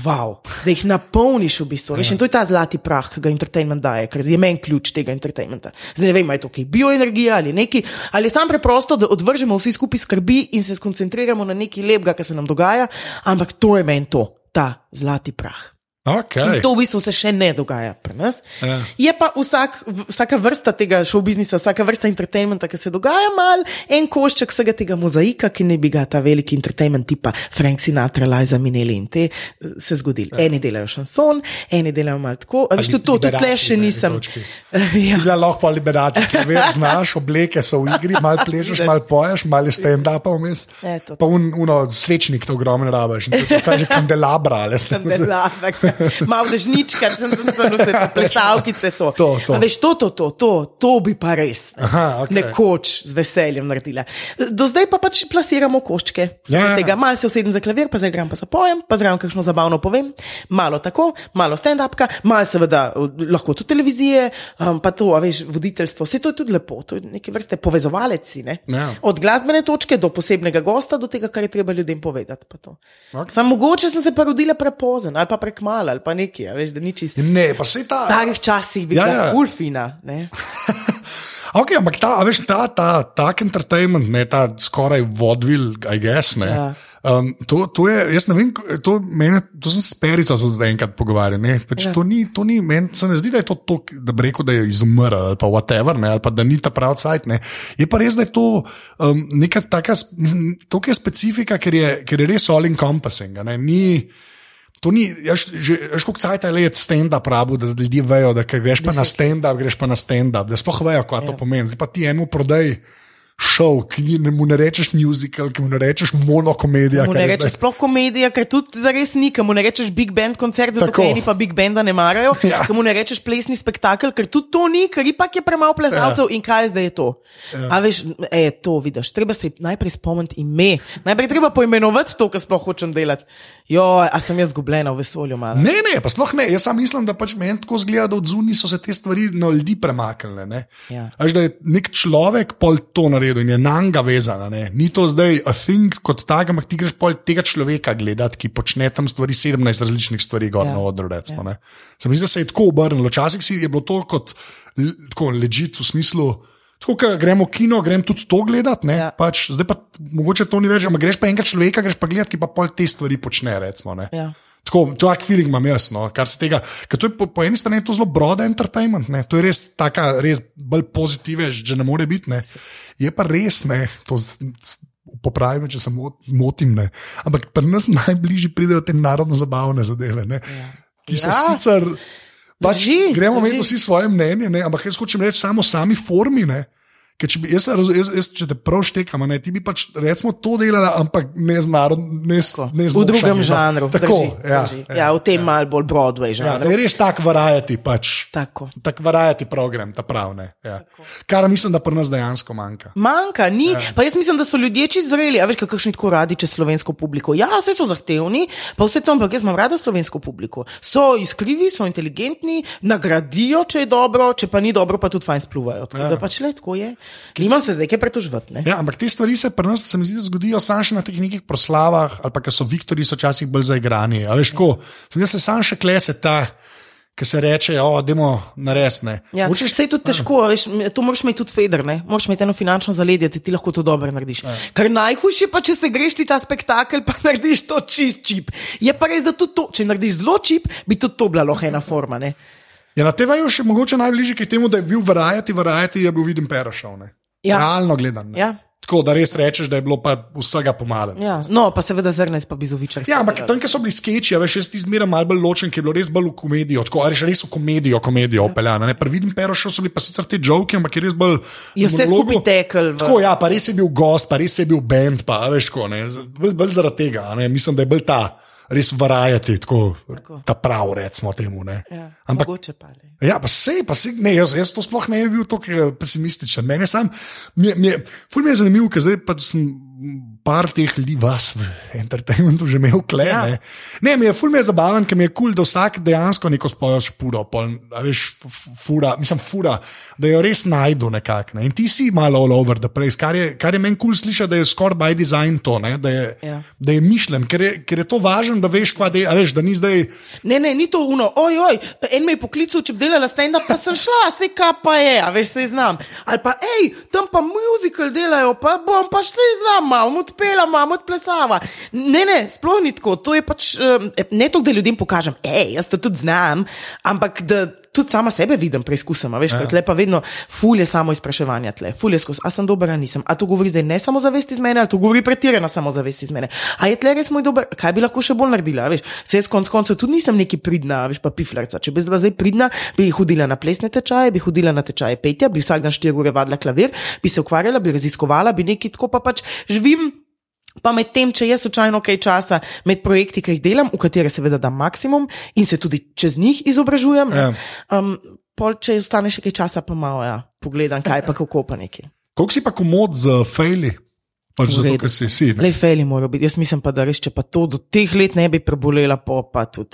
wow, da jih napolniš v bistvu. Veš, in to je ta zlati prah, ki ga entertainment daje, ker je meni ključ tega entertainmenta. Zdaj ne vem, je to kaj bioenergija ali neki, ali je sam preprosto, da odvržemo vsi skupaj skrbi in se skoncentriramo na nekaj lepega, kar se nam dogaja, ampak to je meni to, ta zlati prah. Okay. In to v bistvu se še ne dogaja pri nas. Ja. Je pa vsak, vsaka vrsta tega show biznisa, vsaka vrsta entertainmenta, ki se dogaja, mal en košček vsega tega mozaika, ki ne bi ga ta veliki entertainment tipa Frank Sinatra, Liza Minelli in te eh, se zgodili. Ja. Eni delajo šanson, eni delajo malo tako. A Veš, tudi to, tudi tle še nisem. ja. Ja, lahko pa liberati, če veš, znaš, obleke so v igri, malo plešeš, malo poješ, malo stand-up vmes. Eto. Pa un, uno, svečnik to ogromno rabaš, kaže kandelabra, ali ste Kandelabek, malo dežnička, sem vse to, plesalkice to. To, to. A veš, to, to, to, to, to bi pa res Aha, okej. nekoč z veseljem naredila. Do zdaj pa pač plasiramo koščke. Ja, ja. Tega malo se usedem za klavir, pa zaigram, pa zapojem, pa zraven kakšno zabavno povem, malo tako, malo stand-upka, malo seveda lahko tudi televizije, um, pa to, veš, voditeljstvo. Vse to je tudi lepo, to je neke vrste povezovalec. Ne? Ja. Od glasbene točke do posebnega gosta, do tega, kar je treba ljudem povedati. pa to. Ok. Sam mogoče sem se pa rodila prepozen ali pa prekmala ali pa nekaj, a veš, da ni čisto. Ne, pa se V ta. starih časih bi Ja, bila ja. ulfina. ne. Okay, ampak ta, a veš, ta, ta, tak entertainment, ne, ta skoraj vodvil, I guess. Ne, Ja. um, to, to je, jaz ne vem, to, mene, to sem se s Perico tudi enkrat pogovarjal. Ne, pač Ja. To ni, to ni meni se ne zdi, da je to, to da bi rekel, da je izumrl ali pa whatever, ne, ali pa da ni ta pravi cajt. Ne. Je pa res, da je to um, neka taka, to je specifika, ker je, ker je res all encompassing. ne, Ni, To ni, jaz, že, veš, koliko cajt je stand-up rabu, da ljudje vejo, da greš pa na stand-up, greš pa na stand-up, da sploh vejo, kaj to Ja. pomeni. Zdaj pa ti eno prodaj šov, ki mu ne rečeš musical, ki mu ne rečeš monokomedija. Mu ne rečeš sploh komedija, ker tudi zares ni, ki mu ne rečeš big band koncert, zato ker eni pa big banda ne marajo, Ja. ki mu ne rečeš plesni spektakel, ker tudi to ni, ker ipak je premalo plezalcev in kaj zdaj je to. A veš, e, to vidiš, treba se najprej spomniti ime, najprej treba poimenovati to, kar sploh hočem delati. Jo, a sem jaz zgubljena v vesolju malo. Ne, ne, pa sploh ne. Jaz sam mislim, da pač meni tako zgleda, da od zunaj so se te stvari na ljudi premaknile. ne. Ja. Veš, da je nek človek pol to naredil in je na njega vezan. ne. Ni to zdaj a thing kot tak, ampak ti greš pol tega človeka gledati, ki počne tam stvari, 17 različnih stvari, gor Ja. na odru. Recimo, ja. Se mi zdi, da se je tako obrnilo. Včasih si je bilo to kot tako ležit v smislu. Tako, ko gremo v kino, grem tudi to gledati, Ja. ja. pač, zdaj pa mogoče to ni več, ampak greš pa enega človeka, greš pa gledati, ki pa pol te stvari počne. Recimo, ne. Ja. Tako, tak feeling imam jaz, no, kar se tega. To je po, po eni strani je to zelo broad entertainment, ne. to je res taka, res bolj pozitive, že ne more biti. Ne. Je pa res, ne, to s- popravim, če se mot- motim. Ne. Ampak pri nas najbližje pridejo te narodno-zabavne zadeve, ne, ki so Ja. sicer. Pač, Drži, gremo imeti vsi svoje mnenje, ne, ampak jaz hočem reči samo sami formi. Ne. Ker če, bi, jaz, raz- jaz, jaz, če te prav štekam, ne, ti bi pač recimo to delala, ampak ne z narod, ne, s- ne z V drugem no. žanru. Tako, drži, ja, drži. ja, v tem ja. malo bolj Broadway Ja, žanru. je res tak variety, pač, Tako. tak variety program, ta pravne. Ja. Kar mislim, da pri nas dejansko manjka. Manjka, ni. Ja. Pa jaz mislim, da so ljudje čisto zreli, a veš, kakšni tako radi čez slovensko publiko. Ja, vse so zahtevni, pa vse to, ampak jaz imam rada slovensko publiko. So iskrivi, so inteligentni, nagradijo, če je dobro, če pa ni dobro, pa tudi fajn spluvajo. Tako ja. da pač le tako je. Nimam se zdaj kaj pretožvati. ne. Ja, ampak te stvari se pri nas, se mi zdi, da zgodijo samo še na teh nekih proslavah, ali pa ker so Viktori so včasih bolj zaigrani. A veš, ko, da se sam še klese ta, ki se reče, o, demo naresne. Ja, Hočeš- Vse je tudi težko, veš, to moraš imeti tudi feder, ne? moraš imeti eno finančno zaledje, da ti lahko to dobro narediš. Ja. Kar najhujše pa, če se greš ti ta spektakel, pa narediš to čist čip. Je pa res, da tudi to, če narediš zelo čip, bi tudi to bila lahko ena forma. Ne? Ja, na TV je še mogoče najbližje k temu, da je bil variety, variety je bil viden Perašov. Ja. Realno gledano. Ja. Tako da res rečeš, da je bilo pa vsega pomalo. Ja. No, pa seveda zrnec, pa bizovičar. Ja, ampak tam, kjer so bili sketchi, a veš, jaz ti zmeraj malo bolj ločen, ker je bilo res bolj v komedijo, tako ali res v komedijo, komedijo Ja. opeljano. Pri vidim Perošu so bili pa sicer te joke, ampak je res bolj. Je vse monologu. skupaj tekel v- Tako, ja, pa res je bil gost, pa res je bil bend, pa veš, tako, ne, bolj, bolj zaradi tega, ne, mislim, da je bolj ta. Res varajati, tako, tako. ta prav, recimo temu. ne. Ja, Ampak mogoče pa ne. Ja, pa sej, pa sej, ne, jaz, jaz to sploh ne bi bil tako eh, pesimističen. Mene sam, mi, mi, ful mi je zanimivo, ker zdaj pač sem par teh ljudi vas v entertainmentu že imel kle. Ja. Ne. ne, mi je ful mi je zabaven, ker mi je kul, cool, da vsak dejansko neko spojo špuro, pol, veš, fura, mislim, fura, da jo res najdu nekako. Ne. In ti si malo all over the place, kar je, kar je meni kul cool slišati, da je skoraj by design to, ne, da, je, Ja. da je mišljen, ker je, ker je to važno, da veš, kva de, a veš, da ni zdaj. Ne, ne, ni to uno, oj, oj, en me je poklical, če bi delala stand-up, pa sem šla, se kaj pa je, a veš, se znam. Ali pa, hej, tam pa muzikal delajo, pa bom pa se znam, malo odpela, malo odplesava. Ne, ne, sploh ni tako, to je pač ne to, da ljudem pokažem, hej, jaz to tudi znam, ampak da. Tudi sama sebe vidim, preizkusim, a veš, ja. tle pa vedno fulje samo izpraševanja, tle, fulje skozi, a sem dober, a nisem. A to govori zdaj ne samo zavest iz mene, ali to govori pretirana samo zavest iz mene. A je tle res moj dober, kaj bi lahko še bolj naredila, veš. Se jaz konc koncev tudi nisem neki pridna, veš, pa piflarca. Če bi bila zdaj pridna, bi hodila na plesne tečaje, bi hodila na tečaje petja, bi vsak dan štiri ure vadila klavir, bi se ukvarjala, bi raziskovala, bi nekaj tako pa pač živim. Pa med tem, če jaz slučajno kaj časa med projekti, ki jih delam, v katere seveda dam maksimum in se tudi čez njih izobražujem, Ja. um, pol, če ostane še kaj časa, pa malo ja, pogledam, kaj pa kako pa neki. Koliko si pa komod z fejli? Pač zato, ker si si. ne. Le fejli mora biti. Jaz mislim pa, da res, če pa to do teh let ne bi prebolela, pa, pa tudi.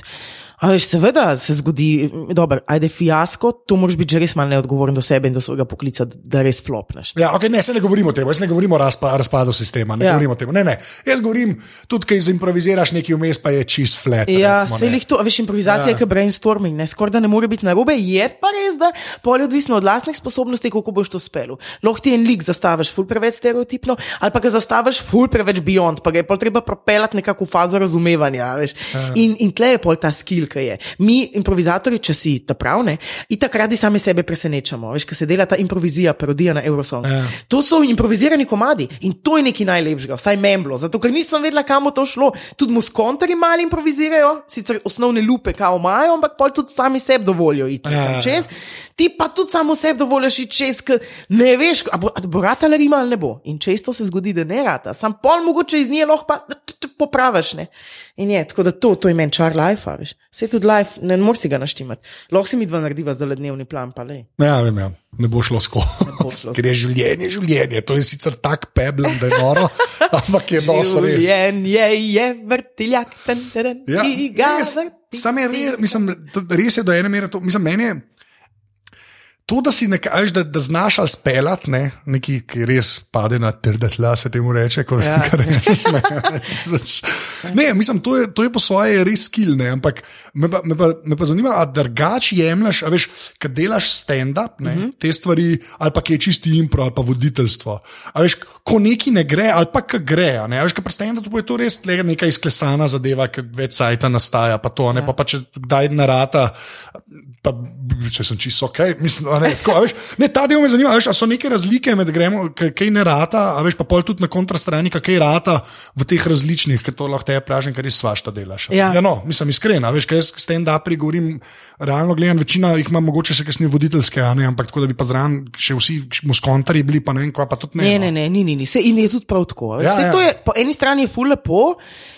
A veš, seveda se zgodi, dobro, ajde fiasko, to moraš biti že res malo neodgovoren do sebe in do svojega poklica, da res flopneš. Ja, okay, ne, se ne govorimo o tem, jaz ne govorim o razpa, razpadu sistema. Ne Ja. govorim o tem. Ne, ne. Jaz govorim tudi, kaj improviziraš nekaj vmes, pa je čist flat. Ja, recimo, se jih to, veš, improvizacija Ja. je kot brainstorming, ne skoraj da ne more biti narobe, je pa res, da pol je odvisno od lastnih sposobnosti, kako boš to spel. Lahko ti en lik zastaviš ful preveč stereotipno, ali pa ga zastaviš ful preveč beyond, pa ga je pol treba propelati nekako v fazo razumevanja, a veš. Ja. In, in tle je pol ta skill, ki je. Mi, improvizatori, če si ta pravne, in takrat sami sebe presenečamo, veš, ker se dela ta improvizija, parodija na Eurosong. Ja. To so improvizirani komadi in to je nekaj najlepšega, vsaj memblo, zato ker nisem vedela, kam bo to šlo. Tudi muskontarji mali improvizirajo, sicer osnovne lupe, kao imajo, ampak pol tudi sami sebi dovolijo iti Ja, čez. Ti pa tudi samo sebi dovoliš iti čez, ker ne veš, a bo, a bo ratala rima ali ne bo. In često se zgodi, da ne rata, sam pol mogoče iz nje lahko pa popraviš. Ne? In je, tako da to, to je meni čar life, veš. Vse tudi life, ne moreš si ga naštimati. Lahko si mi dva narediva zdaj dnevni plan, pa le. Ja, vem, ja. ne bo šlo skozi. Ker je življenje, življenje. To je sicer tako peblen, da je noro, ampak je dosti res. Življenje je vrtiljak, ten teren, Ja, res, sam je res, mislim, res je do ene mere to. Mislim, meni je to, da si nekaj, da, da znaš ali speljati, ne, nekaj, ki res pade na trda tla, se temu reče. Ko, Ja. ja. rečeš, ne, ne, mislim, to je, to je po svoje res skill, ne, ampak me pa, me pa, me pa zanima, a drugač jemliš, a veš, kad delaš stand-up, ne, uh -huh. te stvari, ali pa ki je čisti impro, ali pa voditeljstvo. A veš, ko neki ne gre, ali pa ki gre, a ne, a veš, kaj pri stand-upu je to res neka izklesana zadeva, ki več sajta nastaja, pa to, ne, ja. pa, pa če kdaj narata, pa če sem čisto ok, mislim, Ne, tako, veš, ne, ta del me zanima, veš, so neke razlike med gremo, kaj, ne rata, a veš pa pol tudi na kontrastrani, kaj rata v teh različnih, ker to lahko te pražim, ker res svašta delaš. Ja. ja no, mislim iskrena, veš, kaj jaz s tem da prigovorim, realno gledam, večina jih ima mogoče še kakšne voditeljske, a ne, ampak tako da bi pa zraven še vsi muskontarji bili, pa ne vem, kva pa tudi ne. Ne, no. ne, ne, ni, ni, ni. Se, in je tudi prav tako. Ja, Ja, ja. je, po eni strani je ful lepo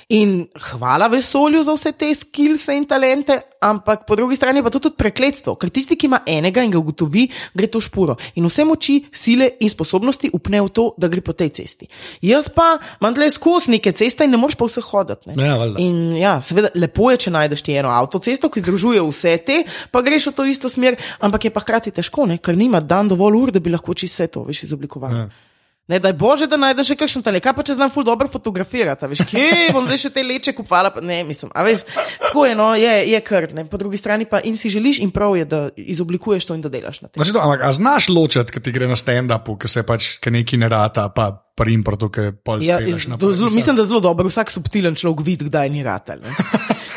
in hvala vesolju za vse te skills in talente, ampak po drugi strani pa to tudi prekletstvo, ker tisti, ki ima enega in ga ugotovi, gre to špuro in vse moči, sile in sposobnosti upne v to, da gre po tej cesti. Jaz pa imam tle skozi neke ceste in ne moreš pa vse hoditi. ne. Ja, valjda. In ja, seveda, lepo je, če najdeš ti eno avtocesto, ki združuje vse te, pa greš v to isto smer, ampak je pa hkrati težko, ne? ker nima dan dovolj ur, da bi lahko čisto vse to veš izoblikoval. Ja. Ne, daj Bože, da najdeš še kakšen talent, kaj pa če znam ful dobro fotografirati, veš, kje bom zdaj še te leče kupala, pa ne, mislim, a veš, tako je, no, je, je kar, ne, po drugi strani pa in si želiš in prav je, da izoblikuješ to in da delaš na tem. Znači, to, ampak, a znaš ločiti, ki ti gre na stand-upu, ki se pač ki neki ne rata, pa prim, proto, ki pol Ja, spelaš iz, naprej. do, zelo, Mislim, mislim, da zelo dobro, vsak subtilen človek vidi, kdaj ni ratelj.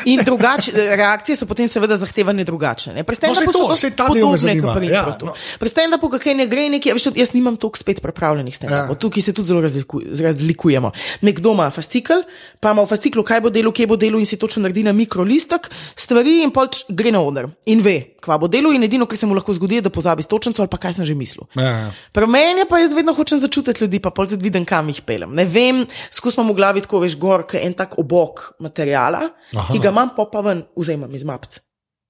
In drugače, reakcije so potem seveda zahtevane drugačne. ne. Pri No, stand-upu to, dosti ta del me zanima, ja, no. Pri stand-upu, kaj ne gre, nekaj, veš, jaz nimam toliko spet pripravljenih stand-upov, Ja. tukaj se tudi zelo razliku, razlikujemo. Nekdo ima fascikel, pa ima v fasciklu, kaj bo delo, kje bo delo in si točno naredi na mikrolistek stvari in pol gre na oder in ve, kva bo delo in edino, kar se mu lahko zgodi, je, da pozabi točnico ali pa kaj sem že mislil. Ja, ja. Pri meni pa jaz vedno hočem začutiti ljudi, pa pol tudi vidim, kam jih pelem. Ne vem, imam v glavi tako veš gor, kot en tak obok materijala, Aha. ki ga imam, pa pa ven vzemam iz mapc.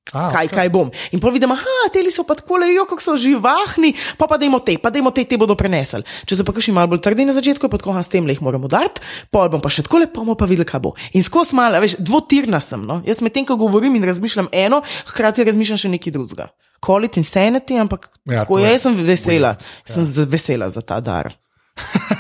A, Kaj, okej. kaj bom. In pol vidim, ah, te so pa tako lejo, kako so živahni, pa pa dajmo te, pa dajmo te, te bodo prenesli. Če so pa kakšni malo bolj trdi na začetku, pa tako, ah, s tem le jih moramo dati, pol bom pa še tako lepo, bomo pa videli, kaj bo. In skozi malo, veš, dvotirna sem. No? Jaz medtem, ko govorim in razmišljam eno, hkrati razmišljam še nekaj drugega. Call it insanity, ampak Ja, tako je jaz sem vesela, sem ja. vesela za ta dar.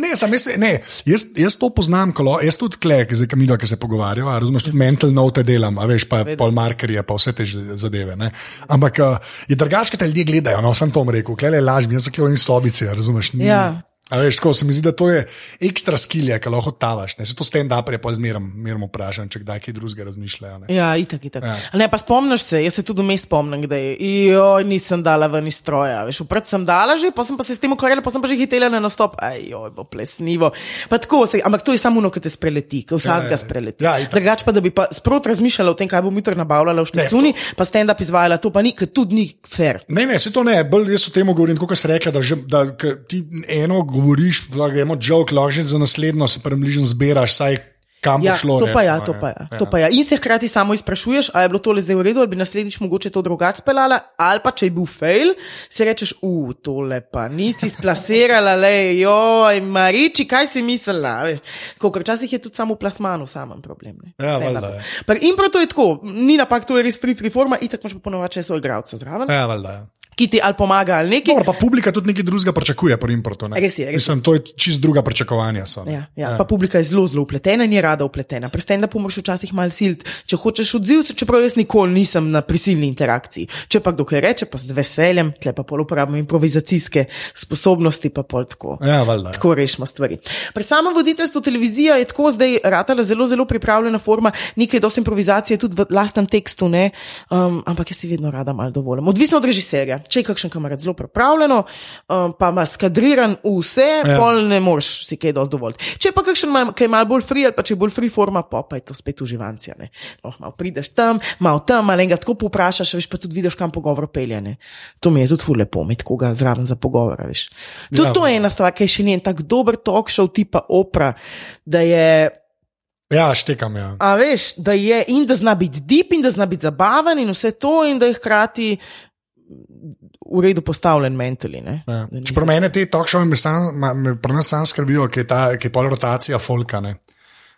Ne, sam jaz, ne, jaz, jaz to poznam, kolo, jaz tudi klek, zdaj kamilo, ki se pogovarjava, razumeš, tudi mental note delam, a veš, pa pol markerje, pa vse te zadeve. Ne. Ampak uh, je drugače, te ljudje gledajo, no, sem to rekel, klele laž, jaz klel in sobice, razumeš. Ni, Ja. A veš, tako se mi zdi, da to je ekstra skilja, ki lahko tavaš. Ne. Se to stand-up je pa zmeram, zmeram vprašan, če kdaj kaj drugega razmišljajo. Ne. Ja, itak, itak. Ja. Ja. Ne, pa spomniš se, jaz se tudi vmes spomnim, da je, joj, nisem dala ven iz stroja. Veš, vpred sem dala že, pa sem pa se s tem ukvarjala, pa sem pa že hitela na nastop. Aj, joj, bo plesnivo. Pa tako, se, ampak to je samo ono, ki te spreleti, ki vsak ja, ga spreleti. ja, itak. Drugač pa, da bi pa sprot razmišljala o tem, kaj bom jutri nabavljala v šticuni, pa stand-up izvajala, to pa ni, ker tudi ni fair. Ne, ne, se to ne, bolj jaz o tem govorim, kot si rekla, da, že, da ti eno govoriš, da gremo joke, lahko za naslednjo se premližen zbiraš, saj kam bo Ja, šlo. to pa ja, recimo, to pa ja, to pa ja. In se hkrati samo izprašuješ, ali je bilo tole zdaj v redu, ali bi naslednjič mogoče to drugače speljala, ali pa če je bil fail, si rečeš, uf, tole pa nisi splasirala, le, joj, mariči, kaj si mislila. Tako, ker včasih je tudi samo v plasmanu samem problem. ne. Ja, valjda, ja. Pri impro to je tako, ni napak, to je res free, free forma, itak imaš pa ponovadi še svoj igralca zraven, Ja, valjda. ja. Ki ti ali pomaga ali nekaj. Dobro, pa publika tudi nekaj drugega pričakuje pri importu. ne. Res je, res je. Mislim, to je čist druga pričakovanja. So, ne. Ja, ja. Pa publika je zelo, zelo upletena in je rada upletena. Pri stand-upu moraš včasih malo silt, če hočeš odziv, čeprav jaz nikoli nisem na prisilni interakciji. Če pa kdo kaj reče, pa z veseljem, tle pa pol uporabljam improvizacijske sposobnosti, pa pol tako. Ja, valjda. ja. Tako rešimo stvari. Pri samem voditeljstvu televizija je tako zdaj ratala zelo, zelo pripravljena forma, nekaj dosti improvizacije tudi v lastnem tekstu, ne? um, ampak jaz si vedno rada malo dovolim. Odvisno od režiserja. Če je kakšen kamerad zelo pripravljeno, um, pa ima skadriran vse, Ja. ja. pol ne moreš si kaj dosti dovoliti. Če pa kakšen ima, kaj je malo bolj free ali pa če je bolj free forma, pa, pa je to spet uživancija. Oh, malo prideš tam, malo tam, malo enega tako poprašaš, veš pa tudi vidiš, kam pogovor pelje. Ne? To mi je tudi ful lepo, imeti koga zraven za pogovor. Veš. Tudi Ja. ja. to je ena stvar, ki je še njen tak dober talk show tipa opera, da je. Ja, štekam. Ja. A veš, da je in da zna biti deep, in da zna biti zabaven, in vse to, in da je hkrati v redu postavljen mentally. ne. Ja. Ni- Čeprav mene te sam- me pri nas sam skrbijo, ker je, ta, ker je pol rotacija folka. Ne.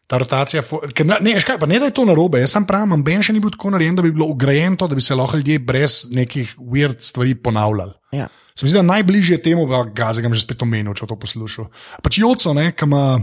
Ta rotacija, ker ne, škaj, ne da je to narobe, jaz sem pravim, Ben še ni bil tako narejen, da bi bilo ugrajen to, da bi se lahko ljudje brez nekih weird stvari ponavljali. Ja. Se mi zdi, da najbližje temu, ga zdaj že spet omenil, če to poslušal. Pač Joco, ne, ki ima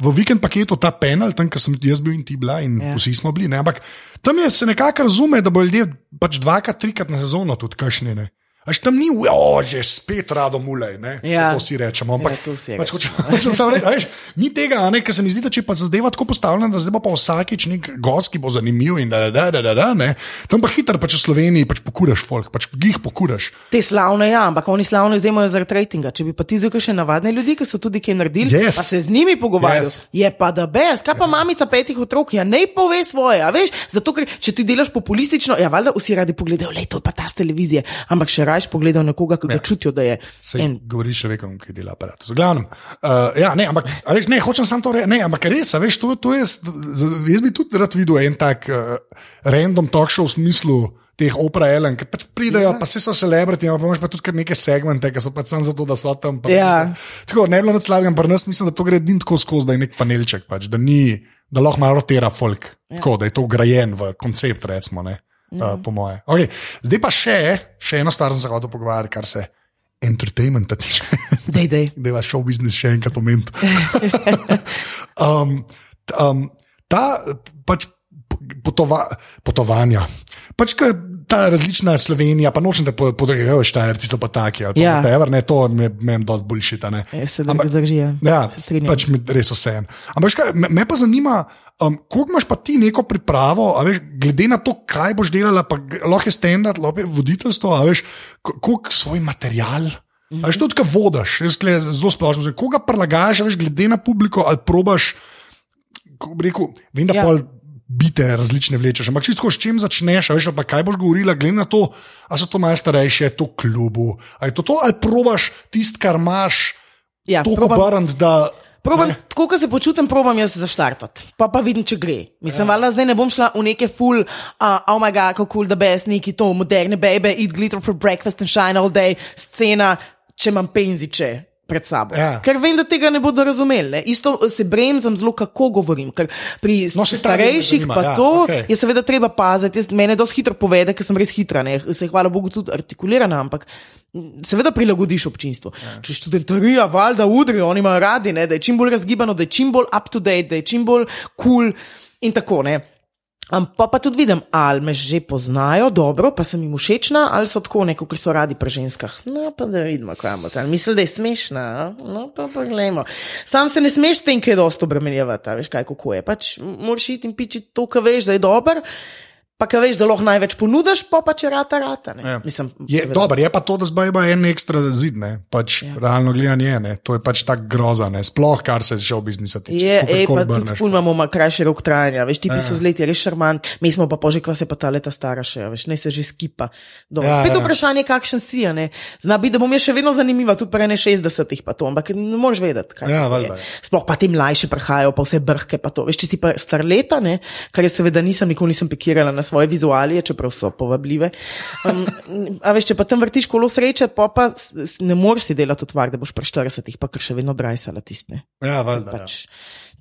v vikend paketu ta penal, tam, kjer sem jaz bil in ti bila in ja. Ja. vsi smo bili. Ne, ampak tam je se nekako razume, da bo ljudje pač dvakrat, trikrat na sezono tudi kašni. Až tam ni, o, že spet rado mulej, ne? Ja. To si rečemo. Ampak, Ja, si pač, hočem, samo reči, veš, ni tega, ne, ker se mi zdi, da če pa zadeva tako postavljena, da zdaj bo pa vsakič nek gost, ki bo zanimiv in da, da, da, da, da, ne. Tam pa hitro pač v Sloveniji pač pokuraš folk, pač jih pokuraš. Te slavne, ja, ampak oni slavno izjemajo zaradi rejtinga. Če bi pa ti zdaj še navadne ljudi, ki so tudi kaj naredili, Yes. pa se z njimi pogovarjal, Yes. je pa da best. Kaj pa mamica petih otrok, ja ne pove svoje, veš, zato ker če ti delaš populistično, ja valjda vsi radi pogledajo, le to pa ta z televizije, ampak še raje pogledajo nekoga, ki ga ja. čutijo, da je Se en. govoriš človekom, ki dela aparat. Zglavnem, uh, ja, ne, ampak, veš, ne, hočem samo to reči, ne, ampak res, veš, to, to je, jaz bi tudi rad videl en tak uh, random talk show v smislu. Teh opera Ellen, ki pač pridejo, ja. pa se so celebriti, ampak imaš pa tudi neke segmente, ki so pač samo zato, da so tam. Pa, Ja. Tako, ne bi bilo nad slabim, pa nas mislim, da to gre edin tako skozi, da je nek panelček, pač, da, ni, da lahko malo rotira folk, ja. tako, da je to ugrajen v koncept, recimo, ne, ja. uh, po moje. Okay. Zdaj pa še, še eno stvar sem se hodil pogovarjati, kar se entertainmenta tiče. Dej, dej. da je vaš show business še enkrat omenjen. um, um, ta pač potova, potovanja. Pač, ke ta različna Slovenija, pa nočem, da podregajo štajerci, so pa taki. ali Ja. whatever, ne, to me je dosti boljšita. Ja, se da drži. ja. Ja, Se pač mi res vse en. Ampak, veš kaj, me, me pa zanima, um, koliko imaš pa ti neko pripravo, a veš, glede na to, kaj boš delala, pa lahko je standard, lahko je voditeljstvo, a veš, ko- koliko svoj material. A veš, tudi, ko vodiš, jaz zelo splošno, koga prelagaš, a veš, glede na publiko, ali probaš, kako bi rekel, vem, da ja. pol bite različne vlečeš, ampak čisto s čim začneš, veš, pa kaj boš govorila, glede na to, a so to malo starejše, je to klubu, a je to to, ali probaš tisto, kar imaš, Ja, probam- obrniti, da. Probam, ne. tako kot se počutim, probam jaz zaštartati, pa pa vidim, če gre. Mislim, ja. valjda zdaj ne bom šla v neke full, uh, oh my god, kako cool, da best, neki to moderne baby, eat glitter for breakfast and shine all day, scena, če imam penziče. Pred sabo. Ja. Ker vem, da tega ne bodo razumeli. Ne? Isto se bremzam zelo, kako govorim. Ker pri No, starejših zanima, pa ja, to okej. je seveda treba paziti. Jaz, mene dosti hitro povede, ker sem res hitra. Ne? Se hvala Bogu tudi artikulirana, ampak seveda prilagodiš občinstvu. Ja. Če študentarija, valjda udri, oni imajo radi, ne? da je čim bolj razgibano, da je čim bolj up to date, da je čim bolj kul cool in tako. Ne? Um, pa, pa tudi vidim, ali me že poznajo dobro, pa sem jim všečna, ali so tako neko, ki so radi pri ženskah. No, pa da vidimo, kaj imamo tam. Mislim, da je smešna. a? No, pa poglejmo. Sam se ne smeš tem, kaj je dosto obremenjevati, veš kaj, kako je. Pač moraš iti in piči to, kar veš, da je dober. Pa, ki veš, da lahko največ ponudiš, pa pa če rata, rata. ne. Ja. Mislim, Je, dober, je pa to, da zdaj ima en ekstra zid, ne? pač ja. realno gledanje je, ne? to je pač tako grozno, sploh kar se že v biznisu tiče. Je, ej, pa tudi obrneš. ful imamo malo krajši rok trajanja, veš, ti ja. so z leti res šarmant, mi smo pa pože, kva se pa ta leta stara še, a veš, ne se že skipa. Ja, Ja, Spet ja. vprašanje, kakšen si, a ne. Zna biti, da bom jaz še vedno zanimiva, tudi pri 61-ih pa to, ampak ne moreš vedeti, kaj Ja, je. Sploh pa ti mlajši prihajajo, pa vse brhke pa to. Veš, če si pa star leta, ne, kar je seveda nisem, nikoli nisem pikirala na svoje vizualije, čeprav so povabljive. Um, a veš, če pa tam vrtiš kolo sreče, pa, pa ne moreš si delati utvar, da boš pri 40-ih pa kar še vedno drajsala tistne Ja, valjda. Ja.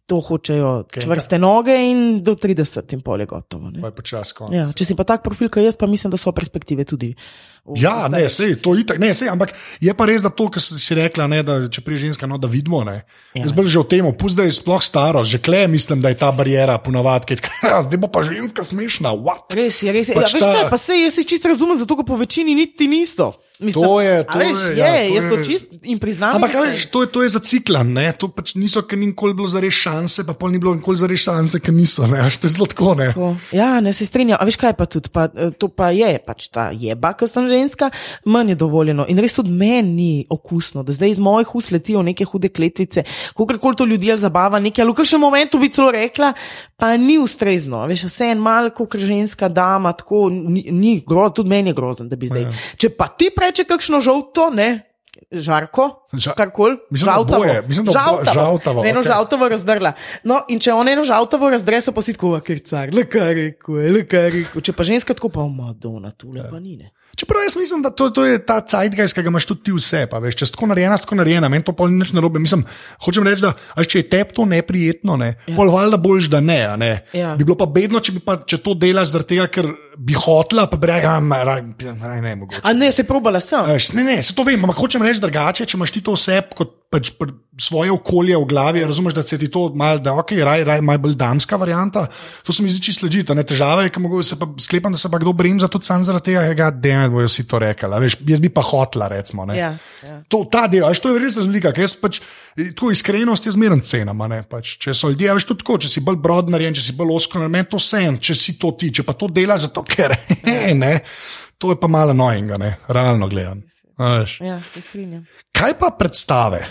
To hočejo Kaj čvrste noge in do 30 in pol je gotovo. Ne? Pa je počasi konec. Ja, če si pa tak profil, kot jaz, pa mislim, da so perspektive tudi. Ja, v ne, sej, to itak, ne, sej, ampak je pa res, da to, kar si rekla, ne, da če pri ženska, no, da vidimo. Ne. Ja, Jaz bolj že o tem, pusti, da je sploh staro, že kle mislim, da je ta barijera ponovadi, ker zdaj bo pa ženska smešna. What? Res je, res je. Pač ja, veš, ta- kaj, pa se jaz si čisto razumem, zato ker po večini niti nisto. Mislim, To je, to veš, je, je, ja, to jaz to je- čist in priznam. Ampak veš, to je, to je zaciklan, ne? to pač niso, ker ni nikoli bilo za res šanse, pa pol ni bilo nikoli za res šanse, ker niso. Ne? Až to je zelo tako. Ne? Tako. Ja, ne se strinjam. A veš kaj pa tudi? Pa, eh, to pa je pač ta jeba, ker sem ženska, manj je dovoljeno. In res tudi meni ni okusno, da zdaj iz mojih ust letijo neke hude kletvice, kakorkoli to ljudi zabava, nekaj, ali v kakšnem momentu bi celo rekla, pa ni ustrezno. Veš, vse en mal, kot ženska dama, tako ni, ni grozen, tudi meni je grozen, da bi zdaj. Ja. Če pa ti preče kakšno žolto, ne. Žarko, Ža- karkoli, žaltavo. Mislim, da obo- žaltavo, Eno okej. žaltavo razdrla. No, in če on eno žaltavo razdre, so pa si tako, ker car, le kar rekel, le kar rekel. Če pa ženska tako, pa Madonna, tule pa ni. Ne. Čeprav jaz mislim, da to, to je ta cajtgajs, ki ga imaš tudi ti vse. Pa, veš, če si tako narejena, si tako narejena, meni to pol ni nič narobe. Mislim, hočem reči, da a veš, če je tebi to neprijetno, ne, ja. pol valjda boljš, da ne. ne. Ja. Bi bilo pa bedno, če, bi pa, če to delaš zaradi tega, ker bi hotla, pa bi rekla, ja, raj ne mogoče. A ne, se probala sem. Ne, ne, se to vem, ampak hočem reči drugače, če imaš ti to vse kot pač svoje okolje v glavi, razumeš, da se ti to malo, da ok, raj, raj, malo bolj damska varianta. To se mi zdi čisto ležite. Težava je, ker se pa sklepam, da se pa kdo bremza tudi sam zaradi tega, da ja, bojo si to rekli. Veš, jaz bi pa hotla, recimo. Ja, ja. To, ta del, veš, to je res razlika. Jaz pač, tako iskrenost je zmeren cena. Pač, če so ljudje, veš, tudi tako, če si bolj brodnaren, če si bolj osko, meni to sem, če si to ti, če pa to delaš, zato ker je, ne, to je pa malo nojnega, realno gledano. Ja, se strinjam. Kaj pa predstave?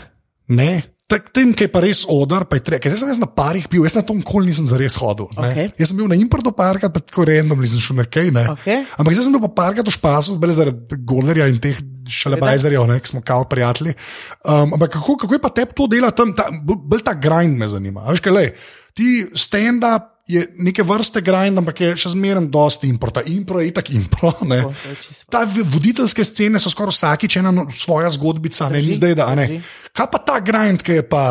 Ne. Tem, ki je pa res odar, pa je treba. Jaz sem jaz na parih bil, jaz na tom kol nisem zares hodil. Okay. Jaz sem bil na importu parka, pa tako random, nisem šel na kaj. Okay. Ampak jaz sem bil pa parka to špasu, bele zaradi golerja in teh šalebajzerjev, ki smo kao prijatelji. Um, ampak kako, kako je pa tebi to dela tam, ta, bolj ta grind me zanima. Veš, kaj, lej, ti stand-up je neke vrste grind, ampak je še zmeraj dosti importa. Impro je itak impro. Ta voditeljske scene so skoraj vsakič ena no, svoja zgodbica, ne ni zdaj, da ne. Kaj pa ta grind, ki je pa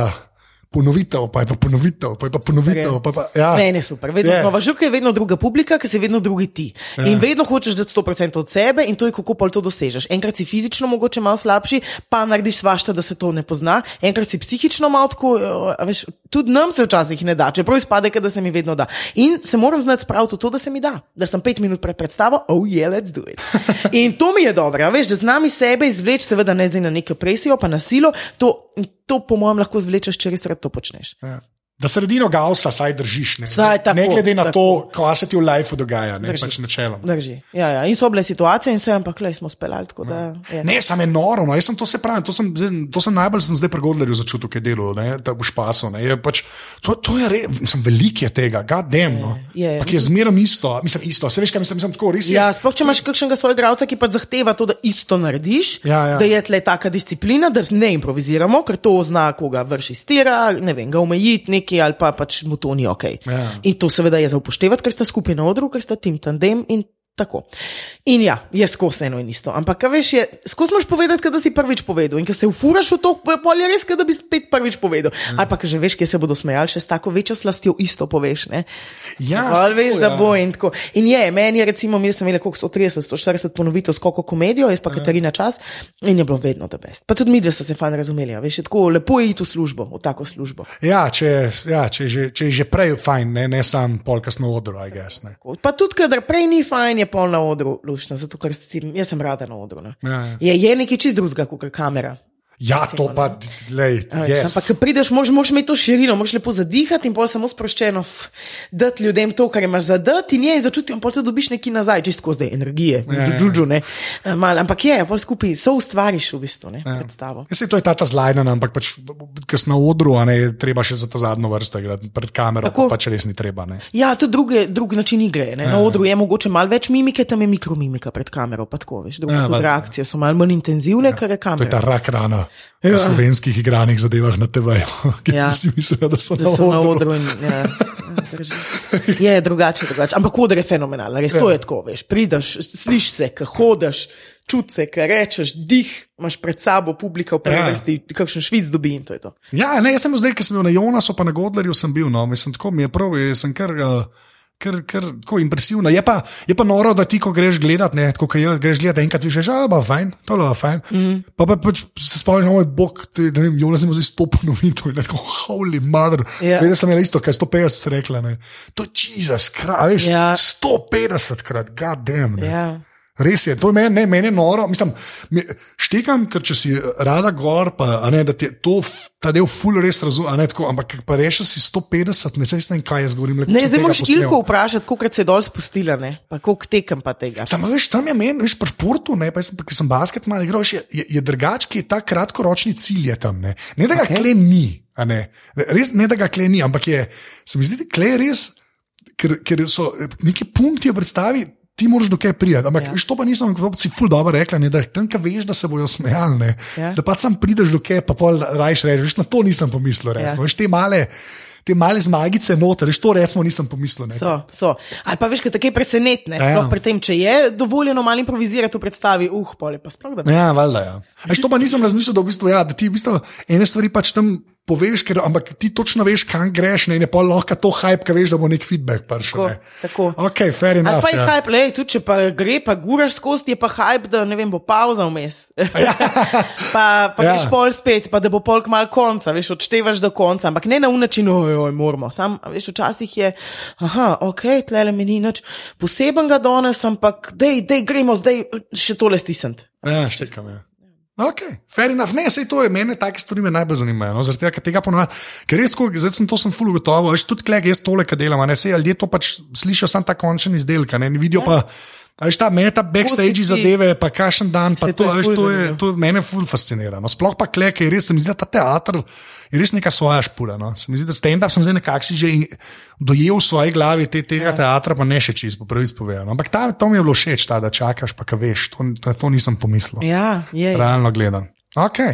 ponovitev, pa je pa ponovitev, pa je pa ponovitev. Pa pa, ja. Meni je super, vedno yeah. smo žuke, vedno druga publika, ki si vedno drugi ti. Yeah. In vedno hočeš dati 100% od sebe in to je kako pol to dosežeš. Enkrat si fizično mogoče malo slabši, pa narediš svašta, da se to ne pozna, enkrat si psihično malo tako, veš, tudi nam se včasih ne da, čeprav izpade, da se mi vedno da. In se moram znati spraviti v to, da se mi da, da sem pet minut pred predstavo, oh yeah, let's do it. In to mi je dobro, veš, da znam iz sebe izvleči, seveda ne zdaj na neko presijo, pa na silo. To, to, po mojem, lahko zvlečeš, če res rad to počneš. Ja. Da sredino Gausa saj držiš, ne, saj, tako, ne glede na tako. to, kaj se ti v lifeu dogaja, ne drži. pač načeloma. Drži. Ja, ja. In so bile situacije, in se jim pa klej smo speljali. Ja. Ne, samo je noro, no. jaz sem to se pravi, to sem, to sem najbolj sem zdaj pregodlerju začutil, kaj delo, ne, špasu. Ne. Je pač, to, to je res, sem velik je tega, gadem. No. Je, je, je zmeraj isto, mislim isto, se veš, kaj mislim, mislim tako res. Ja, sploh če imaš kakšnega svojega igralca, ki pa zahteva to, da isto narediš, ja, ja. da je tle taka disciplina, da ne improviziramo, ker to zna, koga vrši stira, ne vem, ga omejiti neki ali pa pač mu to ni ok. Ja. In to seveda je za upoštevati, ker sta skupaj na odru, ker sta tim tandem in tako. In ja, je skozi eno in isto. Ampak, veš, je, skozi moš povedati, da si prvič povedal. In ker se ufuraš v to, polje res, da bi spet prvič povedal. Ja. Ali pa, ker že veš, kje se bodo smejali, še s tako večjo slastjo isto poveš. Ne? Ja, Val, veš, tako, da ja. bo in tako. In je, meni je recimo, mi smo imeli koliko 130, 140 ponovitev skoko komedijo, jaz pa Ja. Katarina čas in je bilo vedno da best. Pa tudi mi dve sta se fajn razumeli, a veš, je tako lepo je iti v službo, v tako službo. Ja, če, ja, če, je že, če je že prej fajn, ne, ne sam polkas na odru, aj gess. Ne. Pa tudi, kadar prej ni fajn, je pol na odru lušno, zato ker si, jaz sem rada na odru. Ne. Ja, ja. Je, je nekaj čist drugega, kot kamera. Ja, to pa, lej, yes. Ampak, ko prideš, moraš, moraš imeti to širino, moraš lepo zadihati in pol samo sproščeno dati ljudem to, kar imaš zadati, in je in začutiš, in pol to dobiš neki nazaj, čisto zdaj energije, Ja, ja. džudžu, ne. Mal, ampak je, pol skupaj so ustvariš v bistvu, ne, Ja. predstavo. Se to je ta ta zlajna, ampak pač, ker si na odru, a ne je treba še za ta zadnjo vrsto igrati pred kamero, Tako. pa pač res ni treba. Ne. Ja, tudi druge, drug način igre. Ne? Na odru je mogoče malo več mimike, tam je mikromimika pred kamero, pa tako veš. Druge Ja, ja, reakcije so malo manj intenzivne, ker je To je kamera. ta rak rana Ja. v slovenskih igranih zadevah na TV-ju, ki Ja. si mislijo, da so Da na so na odru. odru. In, ja, ja, je drugače, drugače. Ampak odr je fenomenalen, res to je tako, veš. Prideš, slišiš se, ko hodaš, čutiš se, ko rečeš, dih, imaš pred sabo publika v prvi Ja. vrsti, kakšen švic dobi in to je to. Ja, ne, jaz sem zdaj, ker sem bil na Jonasu, pa na Godlerju sem bil, no, mislim, tako mi je prav, jaz sem kar. Uh, Ker je tako impresivno. Je pa, je pa noro, da ti, ko greš gledat, ne, tako kot greš gledat, enkrat vidiš, da je bilo fajn, to je bilo fajn. Mm. Pa, pa pač se spomniš, moj bog, ti, da ne vem, Jonas ima zdaj sto ponovitev in tako, holy mother. Ja. Vedno sem imel isto, kaj 150 rekla, ne. To je Jezus, kraj, veš, Ja. 150 krat, god damn. Ne. Ja. Res je, to je meni, ne, meni je noro. Mislim, mi- štekam, ker če si rada gor, pa a ne, da ti je to, ta del ful res razumem, ampak pa rečeš si 150, ne vem, kaj jaz govorim. le, Ne, zdaj moraš. Ilko vprašati, koliko se je dol spustila, ne? pa koliko tekem pa tega. Samo veš, tam je meni, veš, pri športu, ne, pa jaz ki sem basket malo igral, je, je, je drugački ta kratkoročni cilj je tam. Ne, ne da ga okay. kle ni, ne, res ne da ga kle ni, ampak je, se mi zdi, da kle res, ker, ker so neki punkti v predstavi. Ti moraš do kaj prijeti. Ampak Ja. ja. to pa nisem, kot si ful dobro rekla, ne, da tam, ki veš, da se bojo smejali. Ne, Ja. Da pa sam prideš do kaj, pa pol rajš rečeš. Na to nisem pomislil. Recimo, Ja. veš, te male, te male zmagice noter, veš, to recimo nisem pomislil. Ne. So, so. Ali pa veš, kaj tako presenetne. Ja, ja. Sploh pri tem, če je dovoljeno malo improvizirati v predstavi, uh, pole pa sploh da. Ja, valjda. Ja. Veš, to pa nisem razmišljal, da, v bistvu, ja, da ti v bistvu ene stvari pač tam poveš, ker, ampak ti točno veš, kam greš, ne, in je pa lahko to hype, ki veš, da bo nek feedback prišel. Tako, ne. tako. Ok, fair Ali enough. pa je ja. hype, lej, tudi če pa gre, pa guraš skozi, je pa hype, da ne vem, bo pauza vmes. pa pa Ja. greš pol spet, pa da bo polk mal konca, veš, odštevaš do konca, ampak ne na unačin, ojoj, moramo. Sam, veš, včasih je, aha, ok, tlele mi ni nič posebenega danes, ampak dej, dej, gremo zdaj še tole stisniti. Ja, štekam. Ja. Ok, fair enough. Ne, sej to je mene, take stvari me najbolj zanimajo. No, zaradi tega, tega ponovadi, ker res, tako, zdaj sem to sem full gotovo, veš, tudi kleg jaz tole, kar delam, ne sej ljudje to pač slišijo, sam ta končen izdelek, ne, ne vidijo pa. A veš, ta meta backstage zadeve, pa kašen dan, pa to, to je veš, to, je, to mene ful fascinira. No, sploh pa klek, je res, se mi zdi, da ta teater je res neka svoja špura. No. Se mi zdi, da stand-up sem zdaj nekako si že dojel v svoji glavi te, tega ja. teatra, pa ne še čist, po pravici povedano. Ampak ta, to mi je bilo všeč, ta, da čakaš, pa kaj veš, to, to, to nisem pomislil. Ja, je. Realno gledam. Okay.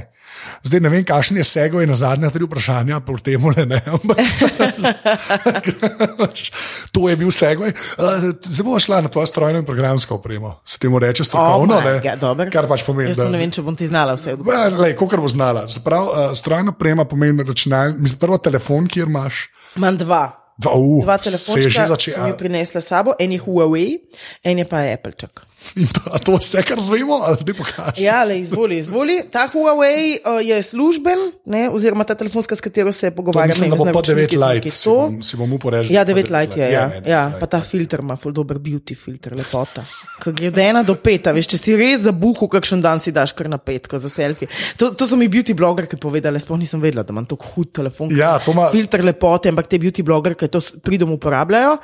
Zdaj ne vem, kakšen je segoj na zadnja tri vprašanja, po tem ne. Ampak, to je bil segoj. Uh, zdaj bomo šla na tvojo strojno in programsko opremo. Se temu reče strokovno, Oh ne? God, dobro. kar pač pomeni. Jaz to ne vem, če bom ti znala vse odgovoriti. Kako bo znala? Sprav, uh, strojna oprema pomeni računalnik, mislim, prvo telefon, kjer imaš. Imam dva. Dva, uh, Dva telefončka začel. sem jih prinesla s sabo, en je Huawei, en je pa Appleček. In to, a to je vse, kar zvemo, ali ti pokažeš? Ja, le izvoli, izvoli. Ta Huawei uh, je služben, ne, oziroma ta telefonska, s katero se To pogovarjam. Mislim, da ne, bo z pa 9 naročniki, z light, si bom, si bom uporežil. Ja, 9 light je. Ja, ne, devet ja, light, pa ta filter ima ful dober beauty filter, lepota. Ko gre od ena do peta, veš, če si res zabuhu, kakšen dan si daš kar na petko za selfie. To, to so mi beauty blogerke povedali, sploh nisem vedela, da imam tako hud telefon. Ja, to ima- Filter lepote, ampak te beauty blogerke to pridom uporabljajo,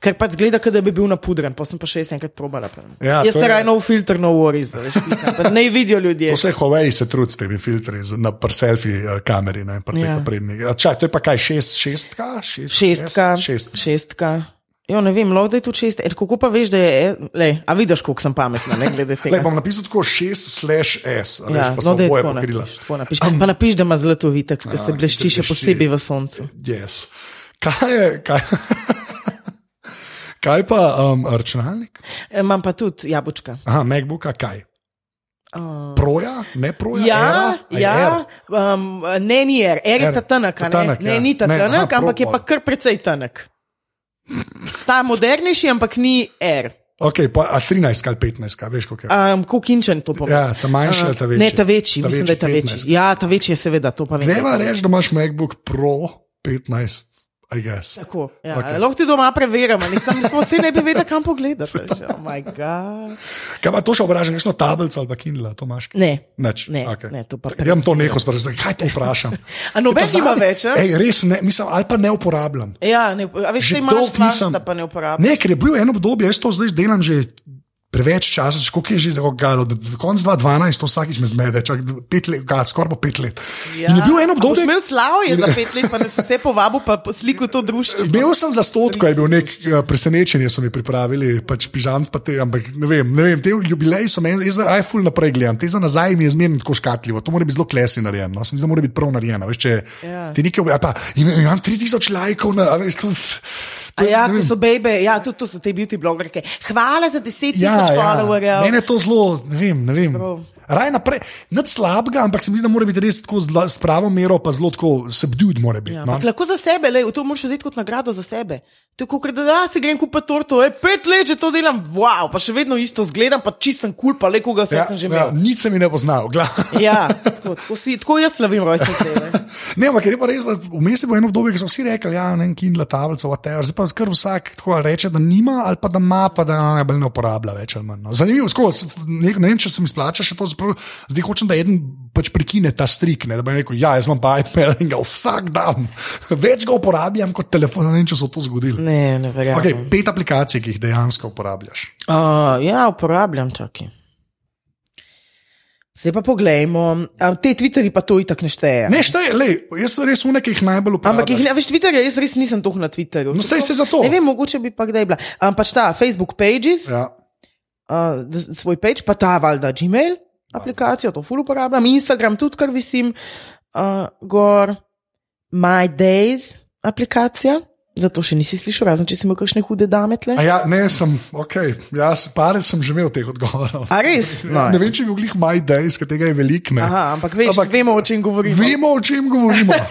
ker pač zgleda, da bi bil napudren, pa sem pa še enkrat probala. Ja, Jaz se je- raj nov filter, nov worries, veš, pa ne vidijo ljudje. Vse Huawei se trudi s temi filtri na pr selfie uh, kameri. Ne, pr Ja. ja. Čak, to je pa kaj, šest, šestka? Šest, Šestka, Šest. šestka. Jo, ne vem, lahko da je tudi šest. E, kako pa veš, da je, e, lej, a vidiš, koliko sem pametna, ne glede tega. bom napisal tako 6 slash S, a veš, Ja, pa no, da oboje tako napiš. Tako napiš. Pa napiš, da ima zlato vitek, ki se ki blešči se še posebej v soncu. Yes. Kaj je, kaj, kaj pa um, računalnik? E, Imam pa tudi jabučka. Aha, MacBooka, kaj? Uh, Proja, ne proja? Ja, era? Ja era? um, ne, ni er, er je Er, ta ta ne, tanek, ne, ja. ni ta Ne, tanek, ampak je pa kar precej tanek. Ta modernejši, ampak ni er. Ok, pa, a 13 ali 15, kaj veš, koliko je? Um, Kokinčen to pomeni. Ja, ta manjši ali ta večji? Ne, ta večji, Ta mislim, večji, da je ta večji. 15. Ja, ta večji je seveda, to pa vem. Greva reči, da imaš MacBook Pro 15, I guess. Tako, ja. Okay. Lahko ti doma preverjamo, nisem vsi ne bi vedeli, kam pogledati. Oh my God. Kaj pa to še obražam, kakšno tablico ali Kindle, to imaš? Ne. Nič. Ne, okay. ne, to pa Ja, bom to nehal sprašovati, kaj to vprašam. A noben zadnje- več? Ej, res ne, mislim, ali pa ne uporabljam. Ja, ne, a veš, ti imaš stvar, da pa ne uporabljaš. Ne, ker je bil eno obdobje, jaz to zdaj delam že preveč časa, že koliko je že zelo gado, konc 2012, to vsakič me zmede, čak pet let, gad, skoraj po pet let. Ja. In je bil eno A boš obdobje. imel slavje za pet let, pa ne so vse povabil, pa sliko to družščino. Bil sem za stotko, je bil nek uh, presenečenje, so mi pripravili, pač pižam, pa te, ampak ne vem, ne vem te jubileji so meni, jaz zdaj ful naprej gledam, te za nazaj mi je zmerno tako škatljivo, to mora biti zelo klesi narejeno, no? se mi zdi, da mora biti prav narejeno, veš, če Ja. ti nekaj, pa imam, imam 3000 lajkov, na, veš, to, A ja, ki so bebe, ja, tudi to so te beauty blogerke. Hvala za deset tisoč Ja, ja. followerjev. Mene je to zelo, ne vem. Ne vem. Čeprav- Raj naprej, nič slabega, ampak se mi zdi, da mora biti res tako zla, s pravo mero, pa zelo tako subdued biti. Ja, no? lahko za sebe, lej, to moraš vzeti kot nagrado za sebe. Kot da ja, se grem kupiti torto, e, pet let že to delam, wow, pa še vedno isto zgledam, pa čisten kul, cool, pa le koga vse Ja, sem že ja, imel. nič se mi ne poznal. gla. Ja, tako, tako, si, tako jaz slavim rojstne dneve. Ne, ampak je pa res, da vmes je bilo eno obdobje, ki so vsi rekli, da ja, ne vem, Kindle, tablica, whatever. Zdaj pa skrb vsak tako reče, da nima ali pa da ima, pa da najbolj ne uporablja več ali manj. No. Zanimivo, skozi, ne, ne vem, če se mi splača še to, zdaj hočem, da eden pač prekine ta strik, ne, da bi rekel, ja, jaz imam pa iPad in ga vsak dan, več ga uporabljam kot telefon, ne vem, če so to zgodili. Ne, ne verjamem. Okay, pet aplikacij, ki jih dejansko uporabljaš. Uh, ja, uporabljam čaki. Zdaj pa poglejmo, te Twitterji pa to itak ne šteje. Ne, šteje, lej, jaz so res une, ki jih najbolj uporabljam. Ampak jih veš, Twitter, jaz res nisem toliko na Twitterju. No, saj se zato. Ne vem, mogoče bi pa kdaj bila. Um, pač ta Facebook Pages, ja. Uh, svoj page, pa ta valjda Gmail aplikacijo, to ful uporabljam, Instagram tudi, kar visim, uh, gor, My Days aplikacija, Zato še nisi slišal, razen če si imel kakšne hude dame tle. A ja, ne, sem, ok, jaz pare sem že imel teh odgovorov. A res? Ja, ne vem, če bi bil glih My Days, ker tega je veliko. Aha, ampak, veš, ampak vemo, o čem govorimo. Vemo, o čem govorimo.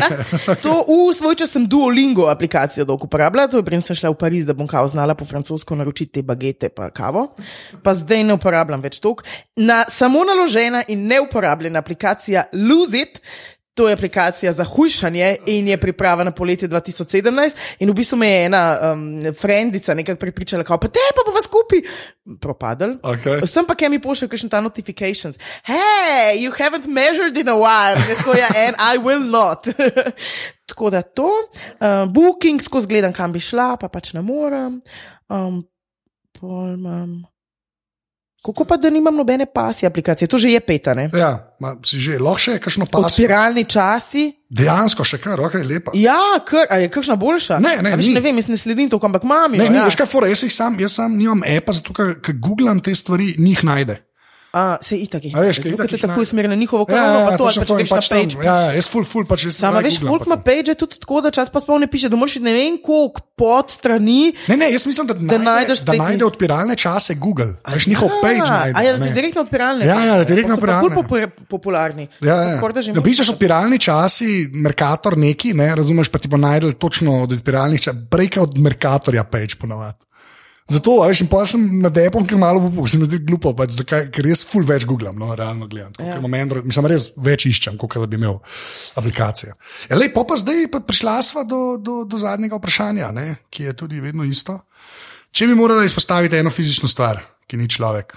Je. To v svoj čas sem Duolingo aplikacijo dolgo uporabljala, to je prej sem šla v Pariz, da bom kao znala po francosko naročiti te bagete pa kavo. Pa zdaj ne uporabljam več tok. Na samo naložena in neuporabljena aplikacija Lose It. To je aplikacija za hujšanje in je priprava na poletje 2017. In v bistvu me je ena um, frendica nekako prepričala, kao, pa te pa bova skupaj propadel. Okay. Sem pa, ki mi pošlje kakšne ta notifications. Hey, you haven't measured in a while. Tako je, and I will not. Tako da to, uh, booking skozi gledam, kam bi šla, pa pač ne morem. Um, pol imam. Kako pa, da nimam nobene pasje aplikacije, to že je peta, ne? Ja, ma, si že, lahko še kakšno pasje. Odpiralni časi. Dejansko še kar, ok, lepa. Ja, kar, je kakšna boljša? Ne, ne, A veš, ne vem, jaz ne sledim to, ampak mami. Ne, no, ni, ja. veš kaj, fora, jaz, sam, jaz sam nimam apa, zato ker googlam te stvari, njih najde. A, se itak je. A veš, ker Zato, ker itak te jih tako usmeri na njihovo Ja, kanalu, ja, pa to, pač to, in greš na pač tam- page. Ja, ja, jaz full, full, pač res Sama veš, folk ima page tudi tako, da čas pa sploh ne piše, da moraš ne vem koliko pod strani. Ne, ne, jaz mislim, da, Da najde, najdeš da najde odpiralne čase Google. Veš, njihov page A, najde. a ja, da direktno odpiralne. Ja, ja, da direktno ful odpiralne. popu- popularni. Ja, ja. Napišeš mislim, odpiralni časi, Merkator neki, ne, razumeš, pa ti bo najdel točno od odpiralnih časov, brejka od Merkatorja page ponovadi. Zato, veš, in pa sem na depom, ker malo popuk, se mi zdi glupo, pač, zakaj, ker res full več googlam, no, realno gledam. Tako, Ja. ja. Android, mislim, res več iščem, kot da bi imel aplikacijo. Ja, lej, pa pa zdaj pa prišla sva do, do, do zadnjega vprašanja, ne, ki je tudi vedno isto. Če bi morala izpostaviti eno fizično stvar, ki ni človek,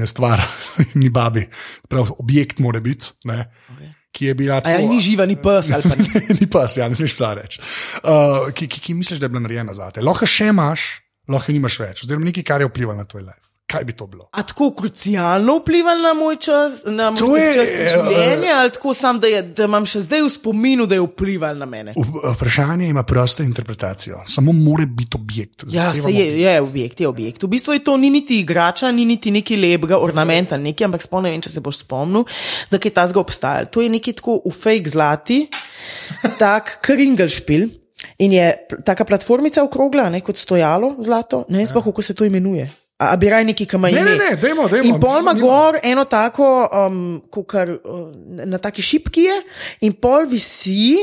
ne stvar, ni babi, prav objekt mora biti, okay. ki je bila ja, tako. ni živa, ni pes ni. ni pas, ja, ne smeš psa reči. Uh, ki, ki, ki misliš, da je bila narejena za te. Lahko še imaš, lahko nimaš več. Oziroma nekaj, kar je vplivalo na tvoj life. Kaj bi to bilo? A tako krucialno vplival na moj čas, na To moj je, čas eh, življenja, ali tako sam, da, je, da imam še zdaj v spominu, da je vplival na mene. Vprašanje ima prosto interpretacijo, samo more biti objekt. Ja, se je, je objekt, je objekt. V bistvu je to ni niti igrača, ni niti neki lepega ornamenta, neki, ampak spomnim, če se boš spomnil, da je ta zgo obstajal. To je neki tako v fake zlati, tak kringelšpil. In je taka platformica okrogla, ne kot stojalo zlato, ne vem sploh, kako se to imenuje. A, a bi raj neki, ki ima Ne, ime. ne, ne, dajmo, dajmo. In pol ima gor eno tako, um, kar, uh, na taki šipki je, in pol visi,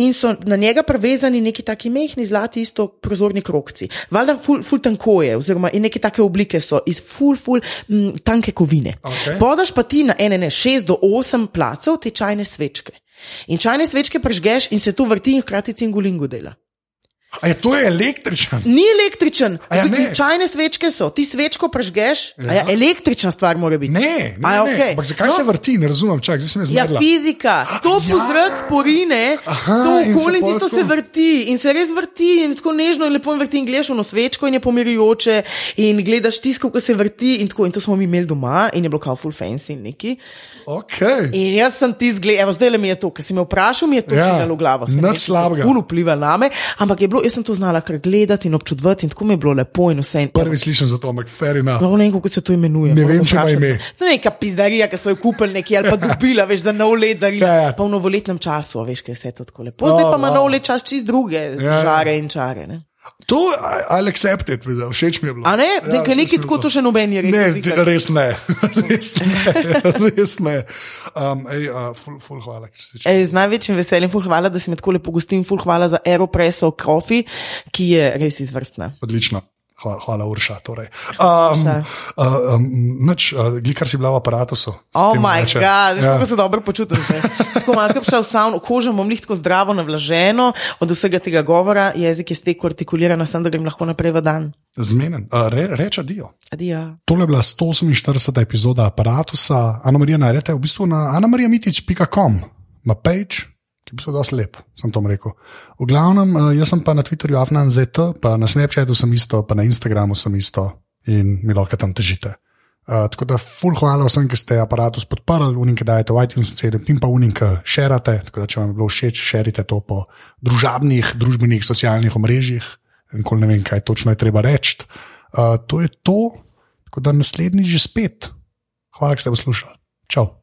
in so na njega prevezani neki taki mehki, zlati, isto prozorni krokci. Valjda, ful, ful tanko je, oziroma neke take oblike so iz ful, ful m, tanke kovine. Okej. Podaš pa ti na ene, ne, šest do osem placov te čajne svečke. In čajne svečke prežgeš in se tu vrti in hkrati cingulingu dela. A je to je električen? Ni električen, A ja, ne. čajne svečke so, ti svečko prežgeš, ja. Ja. a ja, električna stvar mora biti. Ne, ne, A ja, ne. okej. Ampak zakaj No. se vrti, ne razumem, čak, zdaj se me Ja, zmedla. fizika, to ja. zrak porine, Aha, to in okolje in pol tisto se vrti in se res vrti in tako nežno in lepo in vrti in gledaš v svečko in je pomirjujoče in gledaš tisto, ko se vrti in tako in to smo mi imeli doma in je bilo kao full fancy in neki. Okay. In jaz sem ti zgledal, evo zdaj le mi je to, ker si me vprašal, mi je to Ja, šlo v glavo. nič slabega. Ful vpliva name, ampak je bilo, jaz sem to znala kar gledati in občudovati in tako mi je bilo lepo in vse. In Prvi slišim za to, ampak enough. No, ne vem, kako se to imenuje. Ne vem, če ima ime. To je neka pizdarija, ki so jo kupili neki ali pa dobila, veš, za nov let darila. Ja, ja. Pa v novoletnem času, veš, kaj se je to tako lepo. Zdaj pa ima wow. nov let čas čist druge, Ja. žare in čare. Ne? To, I'll accept it, vida, všeč mi je bilo. A ne, Ja, nekaj, nekaj tako to še noben je rekel. Ne, res ne. res ne. res ne. Um, ej, uh, ful, ful, hvala. ker si- Ej, z največjim veseljem, ful hvala, da si me tako lepo gostil, ful hvala za Aeropresso Coffee, ki je res izvrstna. Odlično. Hvala, hvala Urša. Torej. Um, Urša. uh, um, nič, uh, glikar si bila v aparatu. Oh, moj bog, ja. kako se dobro počutim. Tako malo šel v savno, kožo imam lihko zdravo, navlaženo, od vsega tega govora, jezik je stekel artikuliran, sem da grem lahko naprej v dan. Zmenen. Uh, re, reč adijo. Adija. Tole je bila 148. epizoda aparata. Ana Marija najdete v bistvu na anamarijamitič.com, ima page, ki v bistvu dosti lep, sem to rekel. V glavnem, eh, jaz sem pa na Twitterju afnanzet, pa na Snapchatu sem isto, pa na Instagramu sem isto in mi lahko tam težite. Uh, tako da, full hvala vsem, ki ste aparatus podprli, uninke dajete v iTunes, CD, in pa uninke širite. Tako da, če vam je bilo všeč, širite to po družabnih, družbenih, socialnih omrežjih. Nikoli ne vem, kaj točno je treba reči. Uh, to je to, tako da naslednjič že spet. Hvala, da ste poslušali. Čau.